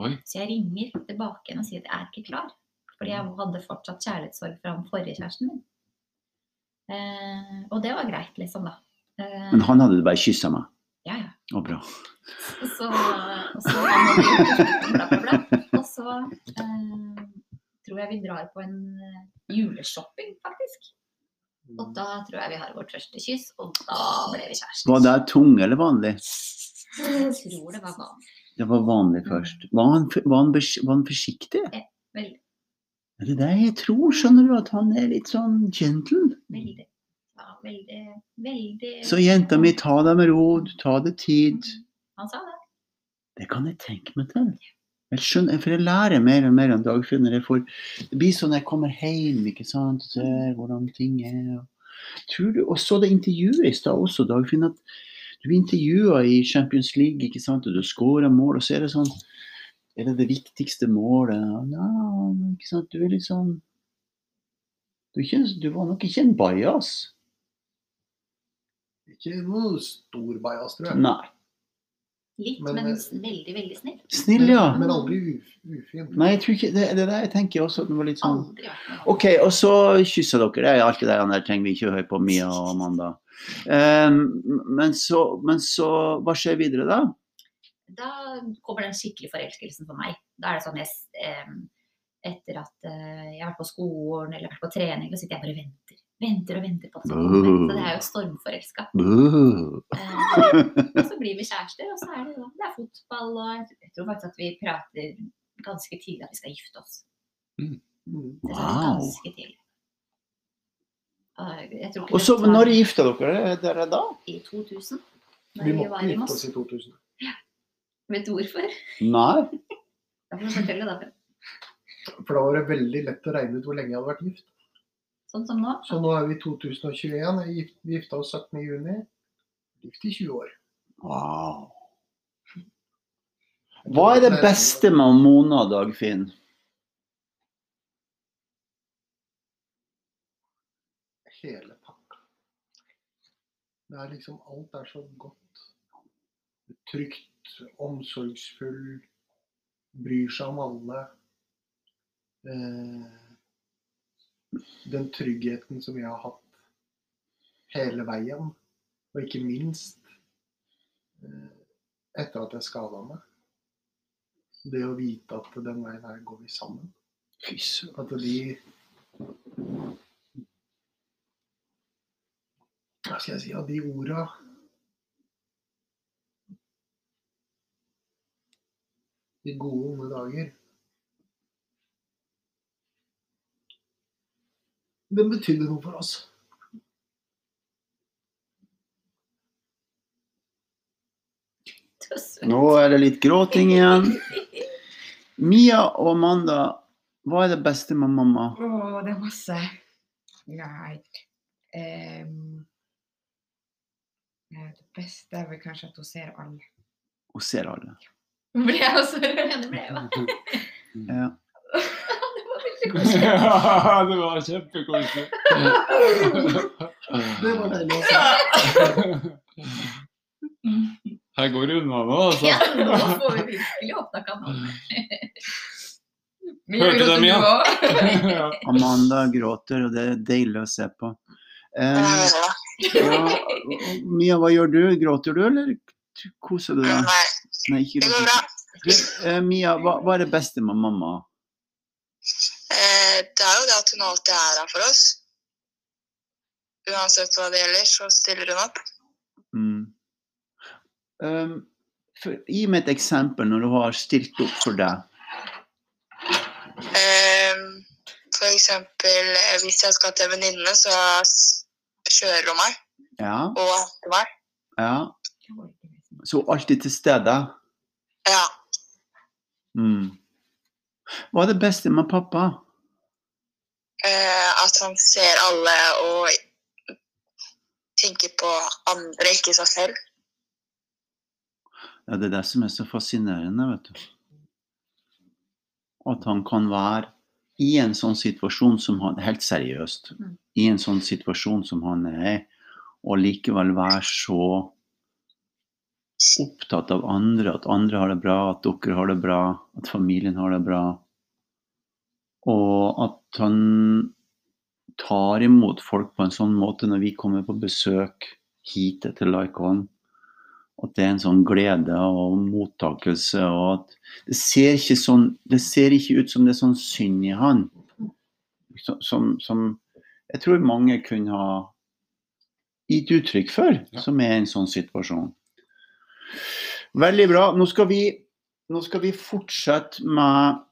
Oi. Så jeg ringer tilbake igjen og sier at jeg er ikke klar. Fordi jeg hadde fortsatt kjærlighetssorg fra den forrige kjæresten min. Eh, og det var greit, liksom, da. Eh, Men han hadde du bare kyssa meg. Ja, ja. Å, bra. Og så, og så. Og så eh, tror jeg vi drar på en eh, juleshopping, faktisk. Og da tror jeg vi har vårt første kyss, og da ble vi kjærester. Var det tung eller vanlig? Jeg tror det var vanlig. Det var vanlig først. Var han, var han, var han forsiktig? Veldig. Ja, Det er det jeg tror, skjønner du, at han er litt sånn gentle. Veldig. Ja, veldig, veldig Så jenta mi, ta deg med ro, du ta deg tid. Han sa det. Det kan jeg tenke meg til. Jeg skjønner, for jeg lærer mer og mer om Dagfinn. jeg får- Det blir sånn når jeg kommer hjem, ikke sant, og ser hvordan ting er. Tror du, og så det intervjuet i stad også, Dagfinn, at du intervjua i Champions League, ikke sant, og du skåra mål, og så er det sånn Er det det viktigste målet? Ja, ikke sant, du er litt sånn Du, kjenner, du var nok ikke en bajas. Ikke noe stor bajas, tror jeg. Nei. Litt, Men, men, eh, veldig, veldig snill. Snill, ja. Men, men aldri uf, ufin. Nei, jeg tror ikke det, det er det jeg tenker også. Det var litt sånn Aldri. OK, og så kysser dere. Det er alt det der trenger vi ikke høre på Mia og Amanda. Um, men, så, men så Hva skjer videre da? Da kommer den skikkelig forelskelsen for meg. Da er det sånn jeg, s- etter at eh, jeg har vært på skolen eller vært på trening, så sitter jeg bare og venter. Venter og venter på at det skal komme. Så det er jo stormforelska. Eh, og så blir vi kjærester, og så er det, det er fotball, og jeg, tror faktisk at vi prater ganske tidlig at vi skal gifte oss. Mm. Det er Wow. ganske tidlig. Og så, når gifta dere dere da? I 2000. Vi måtte var gifte oss i 2000. Vet du hvorfor? Nei. Da får du fortelle, da. For da var det veldig lett å regne ut hvor lenge jeg hadde vært gift. Sånn som nå. Så nå er vi i 2021. Vi gifta oss 17. juni. Gift i 20 år. Wow. Hva er det beste med Mona, Dagfinn? Hele pakka. Det er liksom Alt er så godt. Trygt, omsorgsfull, bryr seg om alle. Eh, den tryggheten som jeg har hatt hele veien, og ikke minst eh, etter at jeg skada meg. Det å vite at den veien her går vi sammen. At de Hva skal jeg si av de orda I gode, onde dager Den betydde noe for oss. Nå er det litt gråting igjen. Mia og Amanda, hva er det beste med mamma? Å, det er masse. Nei. eh, det beste er vel kanskje at hun ser alle. Hun ser alle. Nå ble jeg også. Ja, det ble jo. Ja. Det veldig koselig. Ja, [laughs] det var kjempekoselig. Det var deilig å. Her går det unna nå, altså. Ja, altså. nå får vi virkelig åpna kanalen. Hørte du det, Mia? Ja. Amanda gråter, og det er deilig å se på. Eh, ja, Mia, hva gjør du? Gråter du, eller koser du deg? Nei, ikke det går bra. gråter. Du, eh, Mia, hva, hva er det beste med mamma? Eh, det er jo det at hun alltid er her for oss. Uansett hva det gjelder, så stiller hun opp. Mm. Um, for, gi meg et eksempel når du har stilt opp for deg. Um, for eksempel eh, hvis jeg skal til en venninne, så kjører hun meg Ja, og henter meg. ja. Så alltid til stede. Ja. Mm. Hva er det beste med pappa? Eh, at han ser alle og tenker på andre, ikke seg selv. Ja, det er det som er så fascinerende, vet du. At han kan være i en sånn situasjon som han Helt seriøst. Mm. I en sånn situasjon som han er i, og likevel være så opptatt av andre, at andre har det bra, at dere har det bra, at familien har det bra. Og at han tar imot folk på en sånn måte når vi kommer på besøk hit til Laikon. At det er en sånn glede og mottakelse. og at Det ser ikke, sånn, det ser ikke ut som det er sånn synd i han. Som, som, som jeg tror mange kunne ha gitt uttrykk for, som er en sånn situasjon. Veldig bra. Nå skal vi, nå skal vi fortsette med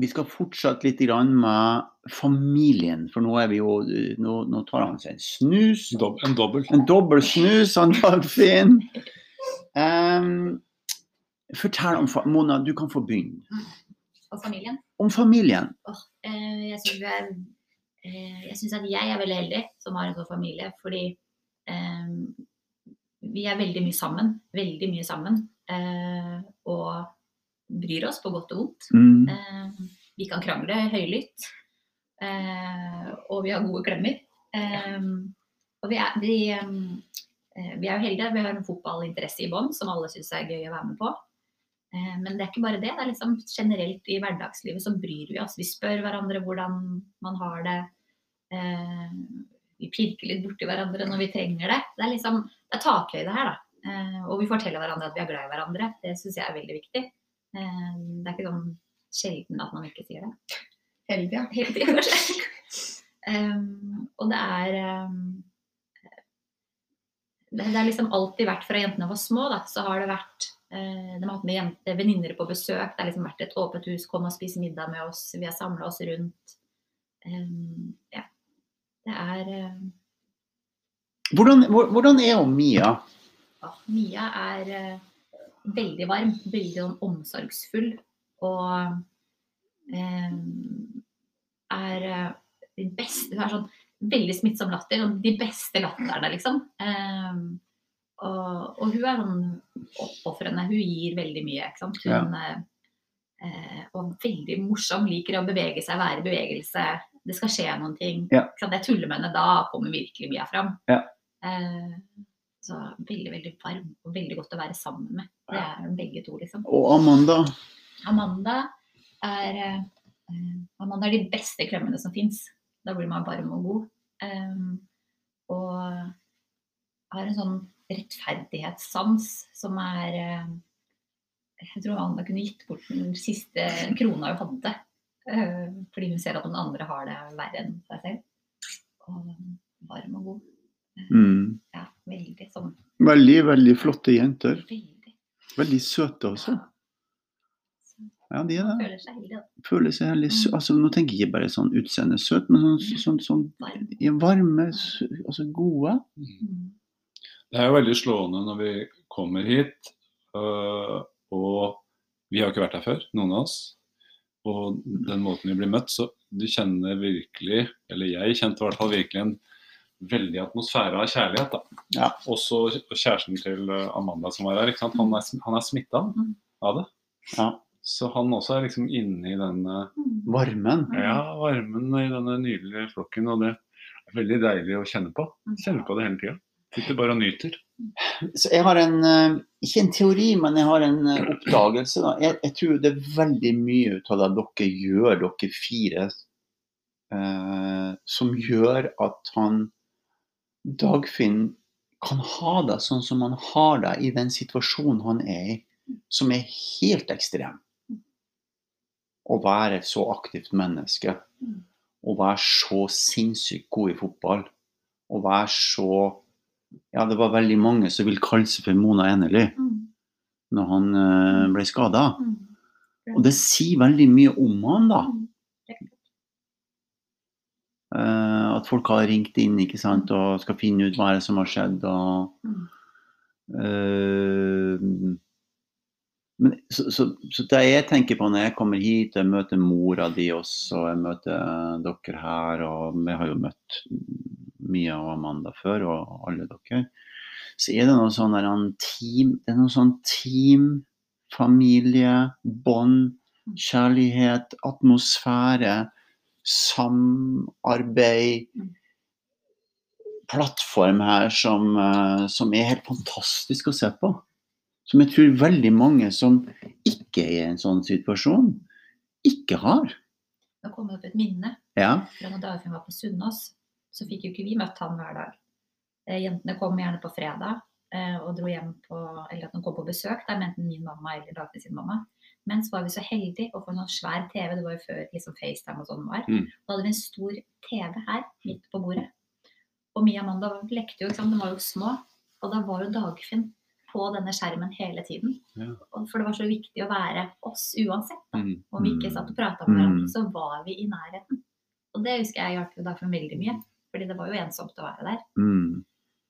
Vi skal fortsette litt grann med familien, for nå er vi jo Nå, nå tar han seg en snus. Dob en dobbel. En dobbel snus, han Dagfinn. Um, fortell om Mona, du kan få begynne. Om familien. Om familien. Oh, eh, jeg syns eh, at jeg er veldig heldig som har en sånn familie, fordi eh, vi er veldig mye sammen. Veldig mye sammen. Eh, og bryr oss på godt og vondt. Mm. Eh, vi kan krangle høylytt. Eh, og vi har gode klemmer. Eh, og vi er, vi, eh, vi er jo heldige. Vi har en fotballinteresse i bånn som alle syns er gøy å være med på. Eh, men det er ikke bare det. Det er liksom generelt i hverdagslivet så bryr vi oss. Vi spør hverandre hvordan man har det. Vi pirker litt borti hverandre når vi trenger det. Det er liksom, det er takhøyde her, da. Eh, og vi forteller hverandre at vi er glad i hverandre. Det syns jeg er veldig viktig. Eh, det er ikke sånn sjelden at man ikke sier det. Heldig, ja. Heldig, kanskje. Og det er det, det har liksom alltid vært fra jentene var små, da, så har det vært eh, De har hatt med venninner på besøk. Det har liksom vært et åpent hus. Kom og spis middag med oss. Vi har samla oss rundt. Um, ja. Det er Hvordan, hvordan er hun Mia? ja, Mia er eh, veldig varm, veldig sånn omsorgsfull og eh, er eh, din beste Hun er sånn veldig smittsom latter. Sånn, de beste latterne, liksom. Eh, og, og hun er sånn oppofrende. Hun gir veldig mye, ikke sant. Hun ja. eh, og veldig morsom, liker å bevege seg, være i bevegelse. Det skal skje noen ting. Ja. Jeg tuller med henne, da kommer virkelig Mia fram. Ja. Eh, så veldig, veldig varm og veldig godt å være sammen med. Det er begge to, liksom. Og Amanda? Amanda er eh, Amanda er de beste klemmene som fins. Da blir man varm og god. Eh, og har en sånn rettferdighetssans som er eh, Jeg tror Amanda kunne gitt bort den siste krona hun hadde. Eh, fordi hun ser at noen andre har det verre enn seg selv. Og varm og god. Mm. Ja, veldig sånn. Veldig, veldig flotte jenter. Veldig. Veldig søte også. Ja, de er det. føler seg heldig. da. Føler seg veldig altså, Nå tenker jeg ikke bare sånn utseende søt, men sånn, sånn, sånn sånn varme, altså gode. Mm. Det er jo veldig slående når vi kommer hit, øh, og vi har ikke vært her før, noen av oss. Og den måten vi blir møtt, så du kjenner virkelig, eller jeg kjente i hvert fall virkelig en veldig atmosfære av kjærlighet. da. Ja. Også kjæresten til øh, Amanda som var her, ikke sant? han er, han er smitta Mm. av det. Ja. Så han også er liksom inne i denne Mm. Varmen. ja, varmen i denne nydelige flokken, og det er veldig deilig å kjenne på. Kjenne Kjenner på det hele tida. Sitter bare og nyter. Så jeg har en eh, Ikke en teori, men jeg har en eh, oppdagelse. Da. Jeg, jeg tror det er veldig mye ut av det dere gjør, dere fire, eh, som gjør at han Dagfinn kan ha det sånn som han har det i den situasjonen han er i, som er helt ekstrem. Å være et så aktivt menneske. Å være så sinnssykt god i fotball. Å være så Ja, det var veldig mange som ville kalle seg for Mona Enerly Mm. når han uh, ble skada. Mm. Og det sier veldig mye om han, da. Mm. Eh, at folk har ringt inn ikke sant, og skal finne ut hva som har skjedd. Og, Mm. eh, men, så, så, så det jeg tenker på når jeg kommer hit, jeg møter mora di også, og jeg møter dere her, og vi har jo møtt Mia og Amanda før, og alle dere, så er det noe sånn der en team, det er noe sånn team, familie, bånd, kjærlighet, atmosfære, samarbeid, Mm. plattform her som, eh, som er helt fantastisk å se på. Som jeg tror veldig mange som ikke er i en sånn situasjon, ikke har. Nå kom det opp et minne Ja. fra når Dagfinn var på Sunnaas. Så fikk jo ikke vi møtt han hver dag. Eh, Jentene kom gjerne på fredag eh, og dro hjem på Eller at de kom på besøk. Der mente min mamma eller Dagfinn sin mamma. Men så var vi så heldige å få en sånn svær TV. Det var jo før liksom FaceTime og sånn var. Mm. Da hadde vi en stor TV her midt på bordet. Og Mia og Amanda lekte jo, ikke sant. De var jo små. Og da var jo Dagfinn på denne skjermen hele tiden. Ja. For det var så viktig å være oss uansett. Da. Mm. Om vi ikke satt og prata med hverandre, Mm. så var vi i nærheten. Og det husker jeg hjalp jo Dagfinn veldig mye. Fordi det var jo ensomt å være der. Mm.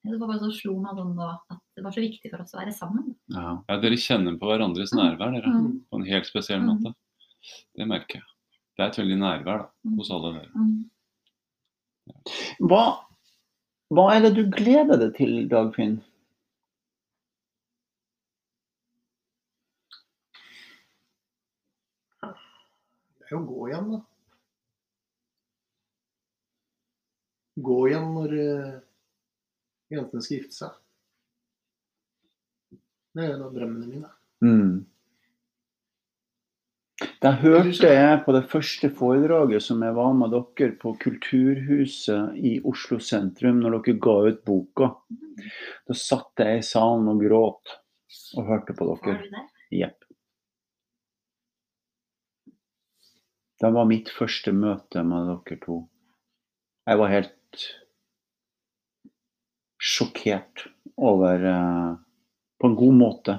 Det var bare så slo meg sånn nå at det var så viktig for oss å være sammen. ja. Ja, dere kjenner på hverandres nærvær dere, Mm. på en helt spesiell Mm. måte. Det merker jeg. Det er et veldig nærvær da, Mm. hos alle dere. Mm. Hva, hva er det du gleder deg til, Dagfinn? Det er jo å gå igjen, da. Gå igjen når eh, jentene skal gifte seg. Det er en av drømmene mine. Mm. Da hørte jeg på det første foredraget som jeg var med dere på Kulturhuset i Oslo sentrum, når dere ga ut boka. Da satt jeg i salen og gråt og hørte på dere. der? Jepp. Det var mitt første møte med dere to. Jeg var helt sjokkert over eh, På en god måte.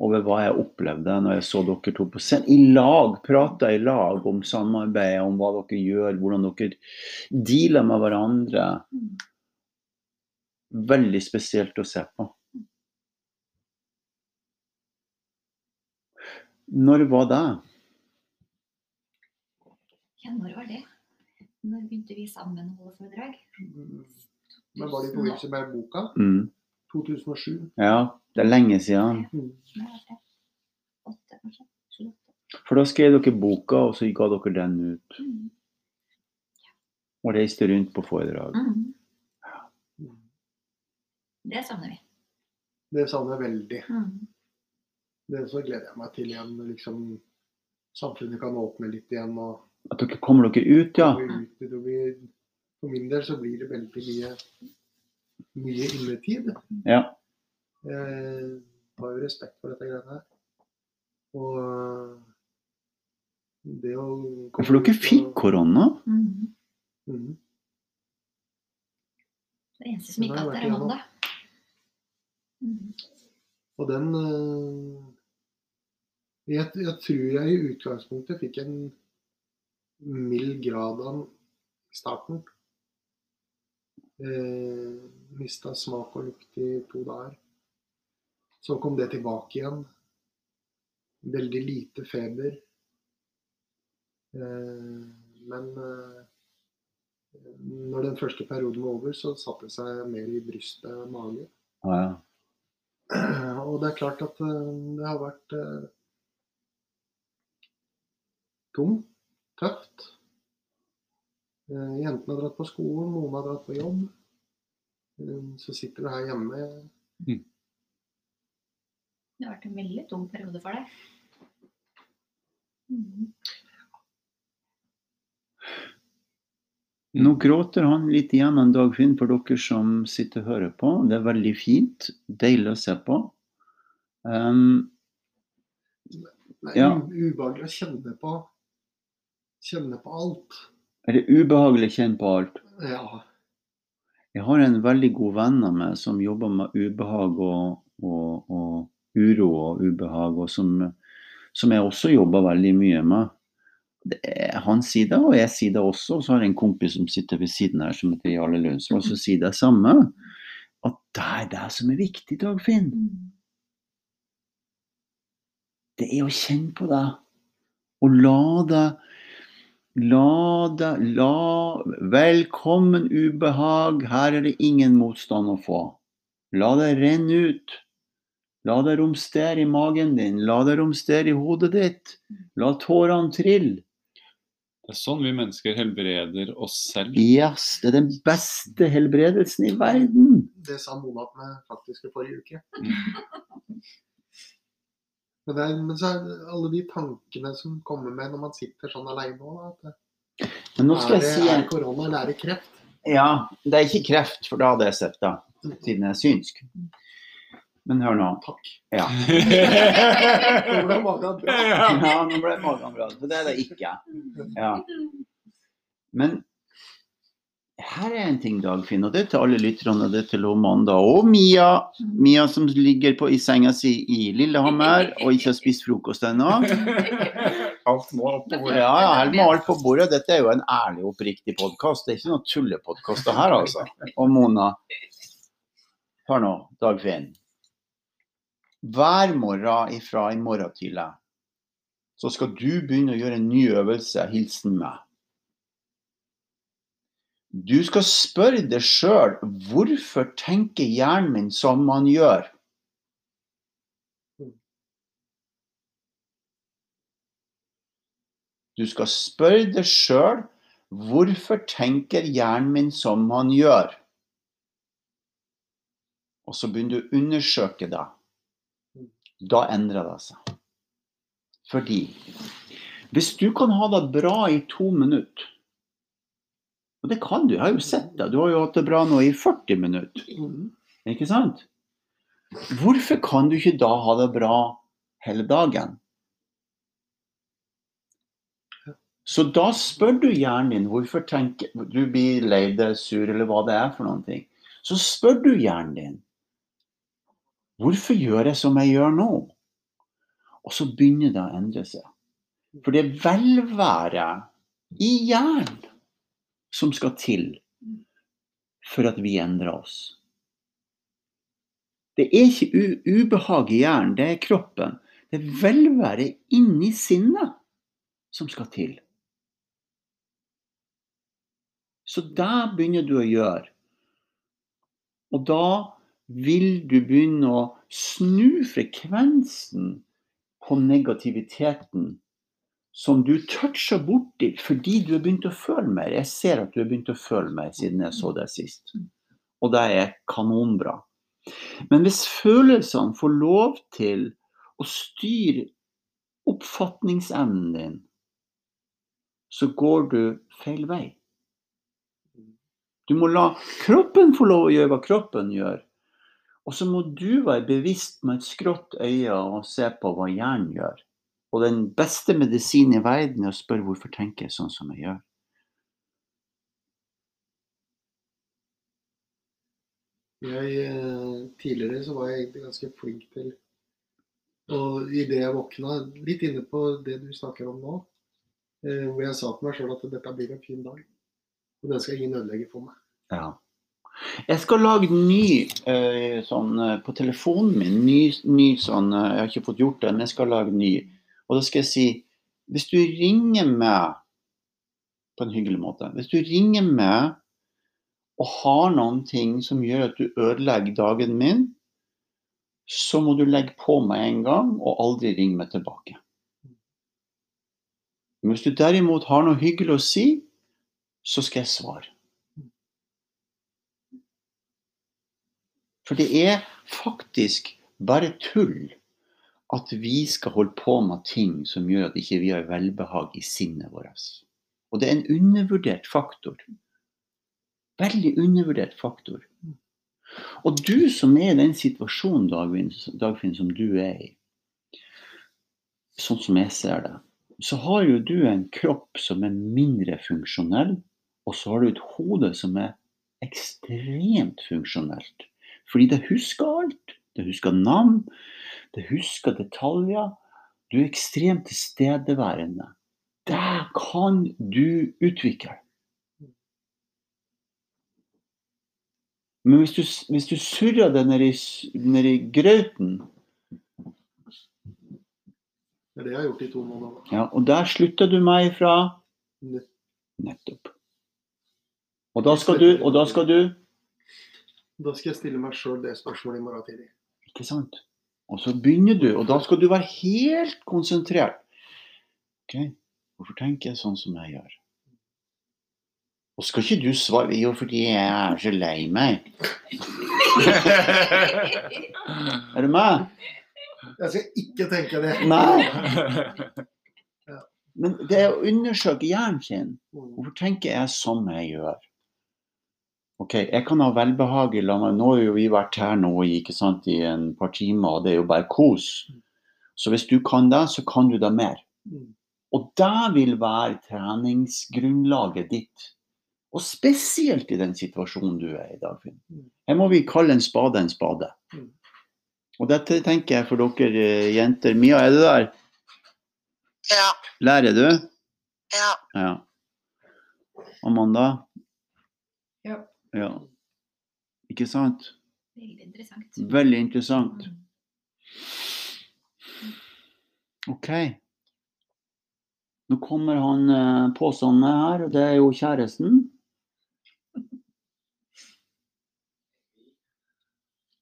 Over hva jeg opplevde når jeg så dere to på scenen. I lag. Prata i lag om samarbeid, om hva dere gjør, hvordan dere dealer med hverandre. Veldig spesielt å se på. Når var det? Ja, når var det? Når begynte vi sammen å holde foredrag? Men var det i forbindelse med boka? Mm. 2007. Ja, det er lenge siden. Mm. For da skrev dere boka, og så ga dere den ut. Mm. Og reiste rundt på foredrag. Mm. Det savner vi. Det savner jeg veldig. Mm. Det så gleder jeg meg til igjen. Liksom, samfunnet kan åpne litt igjen. og At dere kommer dere ut, ja. Det for min del så blir det veldig mye, mye innetid. Ja. Jeg har jo respekt for dette greiene her. Og det å For dere fikk korona. Mm. Mhm. Det eneste som ikke Det har hatt, vært er. Amanda. Mm. Og den eh, jeg, jeg tror jeg i utgangspunktet fikk en mild grad av i starten. Eh, Mista smak og lukt i to dager. Så kom det tilbake igjen. Veldig lite feber. Eh, men eh, når den første perioden var over, så satte det seg mer i brystet og mage. Ja, ja. [clears throat] Og det er klart at eh, det har vært eh, tungt, tøft. Eh, Jentene har dratt på skolen, noen har dratt på jobb. Eh, Så sitter du her hjemme. Det har vært en veldig tung periode for deg. Mm. Nå gråter han litt igjen en Dagfinn for dere som sitter og hører på. Det er veldig fint. Deilig å se på. Um, Det er Ja. ubehagelig å kjenne på, kjenne på alt. er det ubehagelig å kjenne på alt? Ja. Jeg har en veldig god venn av meg som jobber med ubehag og, og, og uro og ubehag, og som, som jeg også jobber veldig mye med. Det er, han sier det, og jeg sier det også. Og så har jeg en kompis som sitter ved siden her, som heter Jarle Lundsvold, som sier det samme. At det er det som er viktig, Dagfinn. Mm. Det er å kjenne på det. Og la det La det La Velkommen ubehag. Her er det ingen motstand å få. La det renne ut. La det romstere i magen din. La det romstere i hodet ditt. La tårene trille. Det er sånn vi mennesker helbreder oss selv. Yes, det er den beste helbredelsen i verden. Det sa Mona til meg faktisk i forrige uke. Men, det er, men så er det alle de tankene som kommer med når man sitter sånn alene òg. Men nå skal Er, jeg si er det korona eller er det kreft? Ja, det er ikke kreft, for da hadde jeg sett det, siden jeg er synsk. Men hør nå. Takk. Ja. [laughs] Nå ble magen bra. Ja. Ja, nå ble magen bra. For det er det ikke. Ja. [laughs] Men her er en ting, Dagfinn, og det er til alle lytterne, og det er til Amanda og Mia. Mia som ligger på, i senga si i Lillehammer og ikke har spist frokost ennå. [laughs] Alt må opp på bordet. Ja, ja, her må alt på bordet. Dette er jo en ærlig, oppriktig podkast. Det er ikke noe tullepodkast det her, altså. Og Mona. Hør nå, Dagfinn. Hver morgen ifra i morgen tidlig så skal du begynne å gjøre en ny øvelse, hilsen meg. Du skal spørre deg sjøl hvorfor tenker hjernen min som man gjør? Du skal spørre deg sjøl hvorfor tenker hjernen min som han gjør? Og så begynner du å undersøke det. Da endrer det seg. Fordi hvis du kan ha det bra i to minutter Og det kan du, jeg har jo sett det. Du har jo hatt det bra nå i 40 minutter. Ikke sant? Hvorfor kan du ikke da ha det bra hele dagen? Så da spør du hjernen din hvorfor tenker du blir lei deg, sur, eller hva det er for noen ting. Så spør du hjernen din hvorfor gjør jeg som jeg gjør nå? Og så begynner det å endre seg. For det er velvære i hjernen som skal til for at vi endrer oss. Det er ikke ubehag i hjernen, det er kroppen. Det er velvære inni sinnet som skal til. Så det begynner du å gjøre. Og da vil du begynne å snu frekvensen på negativiteten som du toucher borti fordi du har begynt å føle mer. Jeg ser at du har begynt å føle mer siden jeg så deg sist. Og det er kanonbra. Men hvis følelsene får lov til å styre oppfatningsevnen din, så går du feil vei. Du må la kroppen få lov å gjøre hva kroppen gjør. Og så må du være bevisst med et skrått øye og se på hva hjernen gjør. Og den beste medisinen i verden er å spørre hvorfor tenker jeg sånn som jeg gjør. Jeg, eh, tidligere så var jeg egentlig ganske flink til Og idet jeg våkna, litt inne på det du snakker om nå, eh, hvor jeg sa til meg sjøl at dette blir en fin dag. Og den skal ingen ødelegge for meg. Ja. Jeg skal lage ny eh, sånn på telefonen min. Ny, ny sånn Jeg har ikke fått gjort det, men jeg skal lage ny. Og da skal jeg si Hvis du ringer meg på en hyggelig måte Hvis du ringer meg og har noen ting som gjør at du ødelegger dagen min, så må du legge på meg en gang og aldri ringe meg tilbake. Men hvis du derimot har noe hyggelig å si, så skal jeg svare. For det er faktisk bare tull at vi skal holde på med ting som gjør at ikke vi har velbehag i sinnet vårt. Og det er en undervurdert faktor. Veldig undervurdert faktor. Og du som er i den situasjonen, Dagfinn, Dagfinn, som du er i, sånn som jeg ser det, så har jo du en kropp som er mindre funksjonell, og så har du et hode som er ekstremt funksjonelt. Fordi det husker alt. Det husker navn, det husker detaljer. Du er ekstremt tilstedeværende. Det kan du utvikle. Men hvis du, hvis du surrer det nedi ned grøten, Det er det jeg har gjort i to måneder. ja, og der slutter du meg ifra Nettopp. Og da skal du, og da skal du Da skal jeg stille meg sjøl det spørsmålet i morgen tidlig. Ikke sant? Og så begynner du, og da skal du være helt konsentrert. Ok, hvorfor tenker jeg sånn som jeg gjør? Og skal ikke du svare jo fordi jeg er så lei meg. [laughs] Er du med? Jeg skal ikke tenke det. Nei. [laughs] Men det er å undersøke hjernen sin. Mm. Hvorfor tenker jeg som jeg gjør? Ok, Jeg kan ha velbehag i med Nå har jo vi vært her nå ikke sant, i en par timer, og det er jo bare kos. Så hvis du kan det, så kan du det mer. Mm. Og det vil være treningsgrunnlaget ditt. Og spesielt i den situasjonen du er i. Mm. Her må vi kalle en spade en spade. Mm. Og dette tenker jeg for dere eh, jenter. Mia, er du der? Ja. Lærer du? Ja. Ja. Amanda? Ja. Ikke sant? Veldig interessant. Veldig interessant. Mm. OK. Nå kommer han eh, påstående her, og det er jo kjæresten.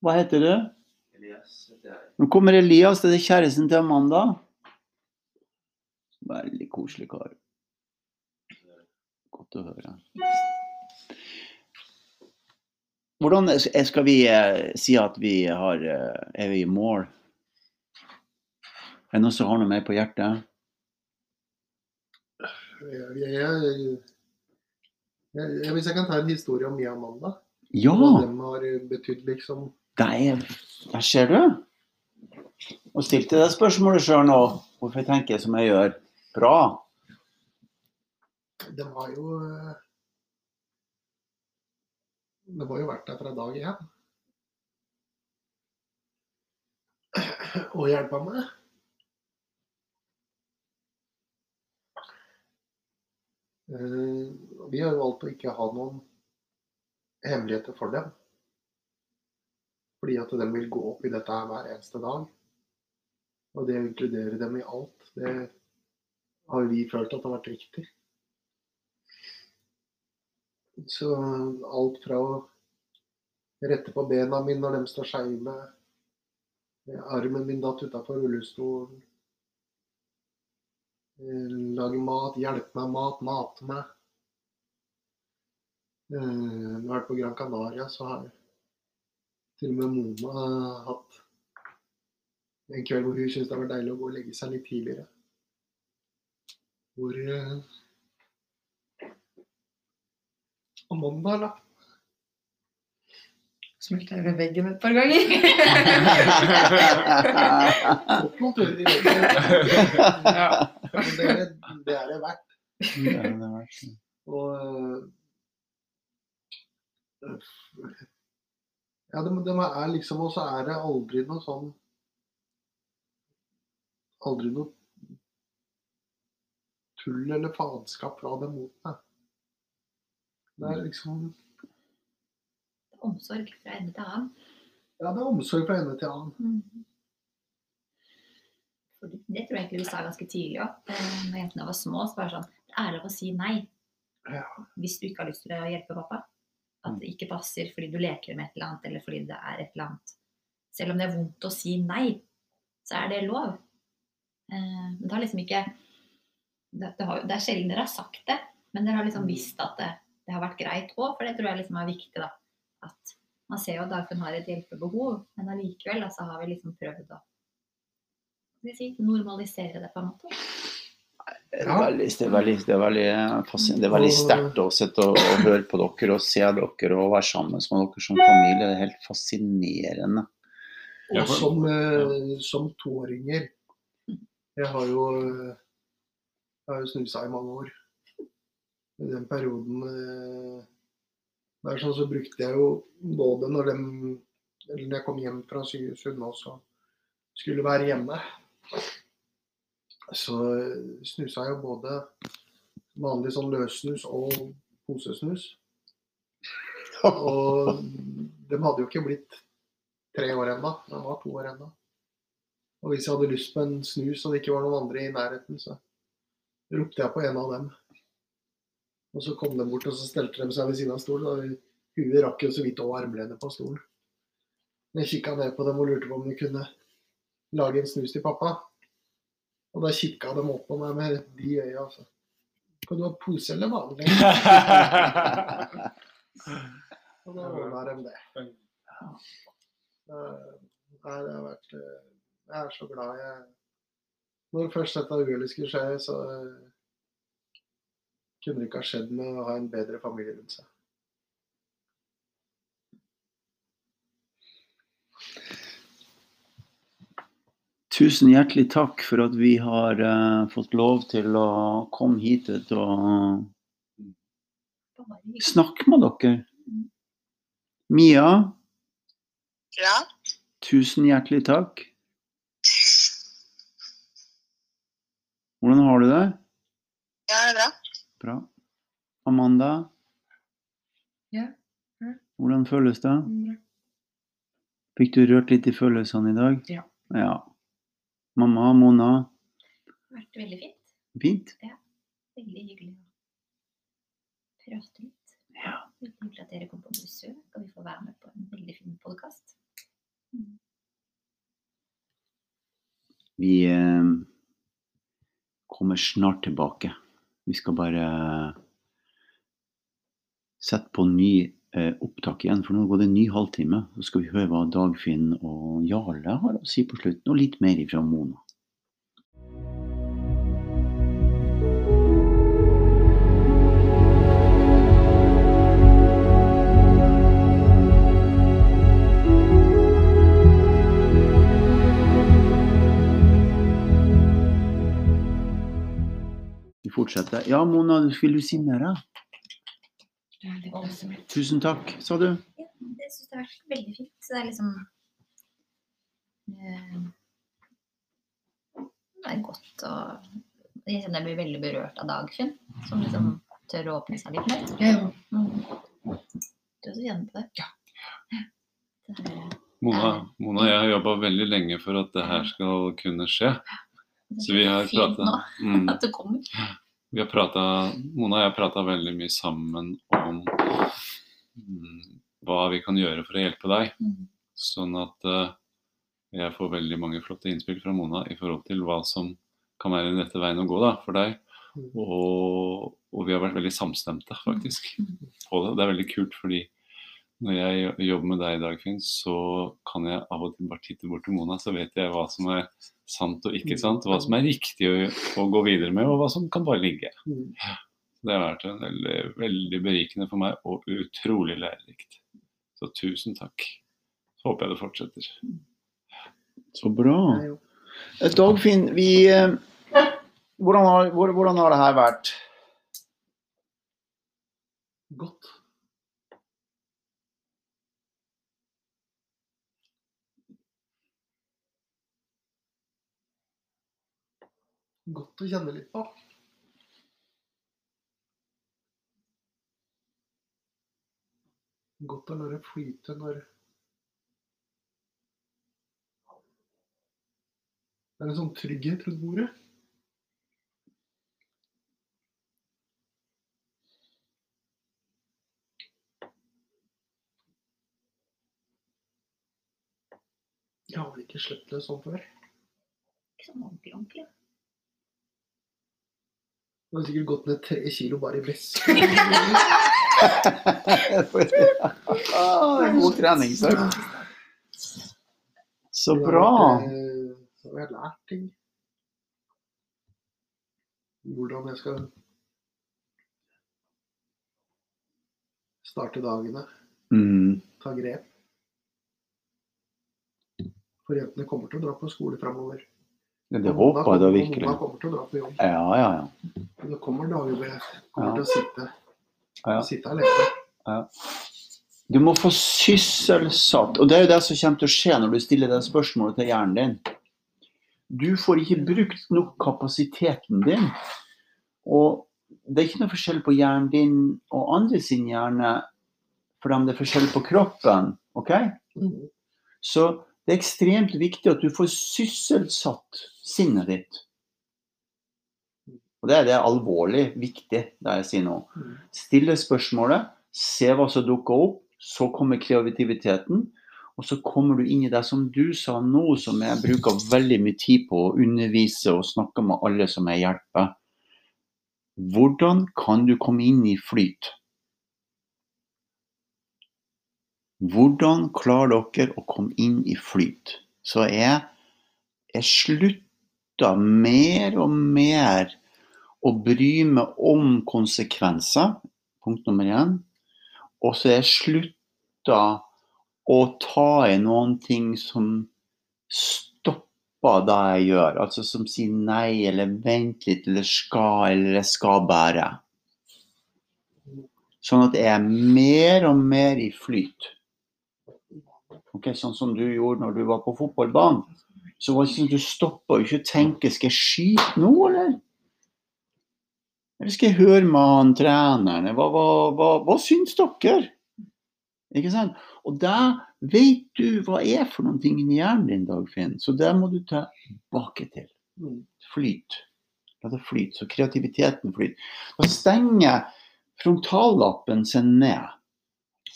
Hva heter du? Nå kommer Elias, det er kjæresten til Amanda. Veldig koselig kar. Godt å høre. Hvordan skal vi eh, si at vi har, eh, er vi i mål? Er det noen som har noe mer på hjertet? Jeg, jeg, jeg, hvis jeg kan ta en historie om Mia Amanda. Ja! Hva den har betydd, liksom. Det er Der ser du. Og stilte deg spørsmålet sjøl nå. Hvorfor tenker jeg som jeg gjør? Bra. Det har jo eh, var jo vært der fra dag én. Og hjelpa meg. Eh, Vi har valgt å ikke ha noen hemmeligheter for dem. Fordi at de vil gå opp i dette her hver eneste dag. Og det å inkludere dem i alt, det har vi følt at har vært riktig. Så alt fra å rette på bena mine når de står skeive, armen min datt utafor rullestolen, eh, lage mat, hjelpe meg mat, mate meg. Eh, Når jeg har vært på Gran Canaria, så har til og med Mona hatt en kveld hvor hun syntes det var deilig å gå og legge seg litt tidligere. Hvor eh, mandag, da Smelte jeg ved veggen et par ganger. [laughs] ja. det, Det, det er det verdt. Ja, det er det. Og øh, Ja, de, de er liksom Og så er det aldri noe sånn Aldri noe tull eller faenskap fra dem mot meg. Det er liksom Omsorg fra ende til annen. Ja, det er omsorg fra ende til annen. Mm. Det tror jeg egentlig vi sa ganske tidlig òg. Når jentene var små, så var det sånn Det er lov å si nei Ja. hvis du ikke har lyst til å hjelpe pappa. At det ikke passer fordi du leker med et eller annet, eller fordi det er et eller annet. Selv om det er vondt å si nei, så er det lov. Eh, Men det har liksom ikke Det, det, har, det er sjelden dere har sagt det, men dere har liksom visst at det, det har vært greit òg, for det tror jeg liksom er viktig, da. At man ser jo at Dagfinn har et hjelpebehov, men allikevel så har vi liksom prøvd å si, normalisere det på en måte. Det er veldig, det er veldig, det er veldig, det er veldig sterkt å sitte og, og høre på dere og se dere og være sammen med dere som familie. Det er helt fascinerende. Og som, eh, som toåringer Jeg har jo eh, jeg har jo snusa i mange år. I den perioden eh, der sånn, så brukte jeg jo både når, de, når jeg kom hjem fra Sunnaas og skulle være hjemme, så eh, snusa jeg jo både vanlig sånn løssnus og posesnus. Og de hadde jo ikke blitt tre år ennå. De var to år ennå. Og hvis jeg hadde lyst på en snus og det ikke var noen andre i nærheten, så ropte jeg på en av dem. Og så kom de bort og så stelte de seg ved siden av stolen. Og huet rakk jo så vidt over armlenet på stolen. Jeg kikka ned på dem og lurte på om de kunne lage en snus til pappa. Og da kikka de opp på meg med de øya. Altså. Skal du ha pose eller vanlig? [laughs] Og da ordna de det. Eh, Nei, det har vært eh, Jeg er så glad jeg Når først dette uhellet skulle skje, så eh, kunne det ikke ha skjedd med å ha en bedre familie rundt seg. Tusen hjertelig takk for at vi har uh, fått lov til å komme hit og Bare snakke med dere. Mia, Ja. tusen hjertelig takk. Hvordan har du det? Ja, det er bra. Bra. Amanda? Ja, ja. Hvordan føles det? Bra. Fikk du rørt litt i følelsene i dag? Ja. ja. Mamma, Mona, Det har vært veldig fint. fint? Veldig hyggelig å prate litt. Ja. Veldig hyggelig at dere kom på besøk, og vi får være med på en veldig fin podkast. Vi eh, kommer snart tilbake. Vi skal bare sette på ny eh, opptak igjen, for nå går det en ny halvtime. Så skal vi høre hva Dagfinn og Jarle har å si på slutten, og litt mer ifra Mona. Fortsette. Ja, Mona, vil du si mer? Tusen takk, sa du. Ja, det syns jeg har vært veldig fint. Så det er liksom eh, Det er godt å Jeg kjenner jeg blir veldig berørt av Dagfinn, som liksom tør å åpne seg litt mer. Ja. ja. Du også kjenner på det? Ja. Det er, Mona, Mona og jeg har jobba veldig lenge for at det her skal kunne skje. Så vi har prata mm, [laughs] at det kommer. Vi har pratet, Mona og jeg har prata veldig mye sammen om mm, hva vi kan gjøre for å hjelpe deg. Mm. Sånn at eh, jeg får veldig mange flotte innspill fra Mona i forhold til hva som kan være den rette veien å gå da, for deg. Og, og vi har vært veldig samstemte, faktisk, det. Det er veldig kult, fordi når jeg jobber med deg i dag, Finn, så kan jeg av og til bare titte bort til Mona, så vet jeg hva som er sant og ikke sant. Hva som er riktig å, å gå videre med, og hva som kan bare ligge. Mm. Det har vært en veldig, veldig berikende for meg, og utrolig lærerikt. Så tusen takk. Så håper jeg det fortsetter. Så bra. Eh, Dagfinn, vi eh, hvordan har, hvordan har det her vært? Godt. Godt å kjenne litt på. Godt å la det flyte når Det er en sånn trygghet rundt bordet. Jeg har vel ikke sluppet det sånn før. Ikke sånn ordentlig, ordentlig. Det har sikkert gått ned tre kilo bare i væske. [laughs] god trening, så. Så bra. eh, Så har jeg lært ting. Hvordan jeg skal starte dagene, Mm. ta grep. For jentene kommer til å dra på skole framover. Ja, Det håper jeg da virkelig. Noen kommer til å dra på jobb. Ja, ja, ja. Men det kommer dager hvor jeg kommer Ja. til å sitte, Ja. sitte alene. Du må få sysselsatt, og det er jo det som kommer til å skje når du stiller det spørsmålet til hjernen din. Du får ikke brukt nok kapasiteten din. Og det er ikke noe forskjell på hjernen din og andre sin hjerne, for om det er forskjell på kroppen. ok? Mhm. Så det er ekstremt viktig at du får sysselsatt sinnet ditt. Og det er det alvorlig viktig, det jeg sier nå. Mhm. Stille spørsmålet, se hva som dukker opp, så kommer kreativiteten. Og så kommer du inn i det som du sa nå, som jeg bruker veldig mye tid på å undervise og snakke med alle som jeg hjelper. Hvordan kan du komme inn i flyt? Hvordan klarer dere å komme inn i flyt? Så jeg, jeg slutta mer og mer å bry meg om konsekvenser, punkt nummer én. Og så jeg slutta å ta i noen ting som stopper det jeg gjør. Altså som sier nei, eller vent litt, eller skal, eller jeg skal bare. Sånn at jeg er mer og mer i flyt. Ok, Sånn som du gjorde når du var på fotballbanen. Så var det sånn at du stoppa ikke å tenke skal jeg skyte nå, eller? Eller skal jeg høre med han treneren? Hva, hva, hva, hva syns dere? Ikke sant? Og da vet du hva er for noen ting i hjernen din, Dagfinn. Så det må du ta tilbake til. Flyt. La det flyte. Så kreativiteten flyter. Da stenger frontallappen seg ned.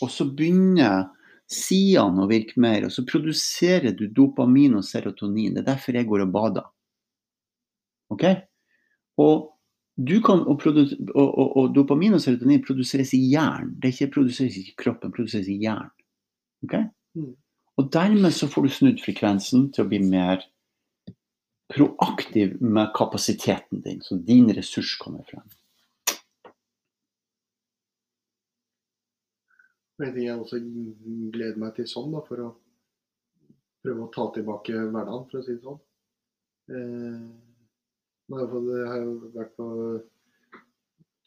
Og så begynner sidene å virke mer, og så produserer du dopamin og serotonin. Det er derfor jeg går og bader. Ok? Og, du kan, og, og, og, dopamin og serotonin produseres i hjernen. Det ikke produseres ikke i kroppen, produseres i hjernen. Ok? Mm. Og dermed så får du snudd frekvensen til å bli mer proaktiv med kapasiteten din, så din ressurs kommer frem. En ting jeg også gleder meg til sånn, da, for å prøve å ta tilbake hverdagen, for å si det sånn. Eh, nå har jeg, har jo vært på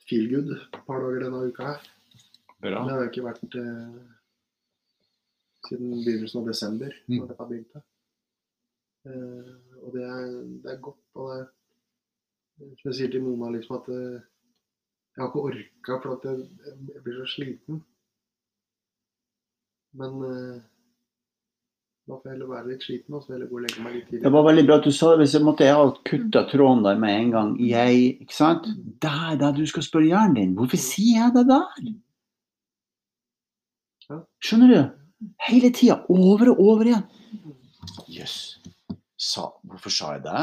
feel good et par dager denne uka her. Bra. Det har jo ikke vært eh, siden begynnelsen av desember, Mm. når dette begynte. Eh, og det er, det er godt. Og det er, som jeg sier til Mona, liksom at eh, jeg har ikke orka for at jeg, jeg blir så sliten. Men eh, da får jeg heller være litt sliten og så heller gå og legge meg litt Det var veldig bra at du sa det. Hvis jeg måtte jeg ha kutta tråden der med en gang. Jeg, ikke sant? Der, der du skal spørre hjernen din. Hvorfor sier jeg det der? Skjønner du? Hele tida. Over og over igjen. Jøss. Yes. hvorfor sa jeg det?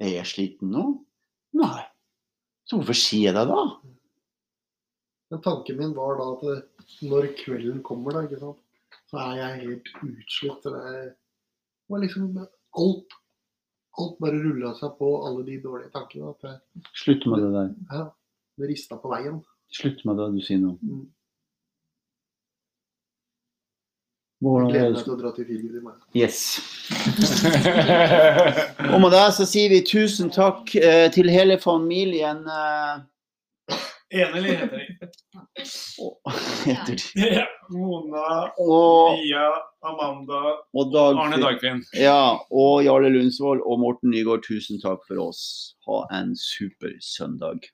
Er jeg sliten nå? Nei. Så hvorfor sier jeg det da? Men tanken min var da at når kvelden kommer, da, ikke sant, så er jeg helt utslitt. Det var liksom alt Alt bare rulla seg på, alle de dårlige tankene. Jeg, Slutt med det der. ja, det rista på veien. Slutt med det du sier nå. Mm. Hvordan er gleder meg til å dra til Filip i morgen. Yes. [laughs] Og med det så sier vi tusen takk eh, til hele familien. Eh, Enelig heter de. [laughs] heter de. [laughs] Ja. Mona, Og, Mia, Amanda og Dagfinn, Arne Dagfinn. Ja, og Jarle Lundsvold og Morten Nygaard, tusen takk for oss. Ha en super søndag.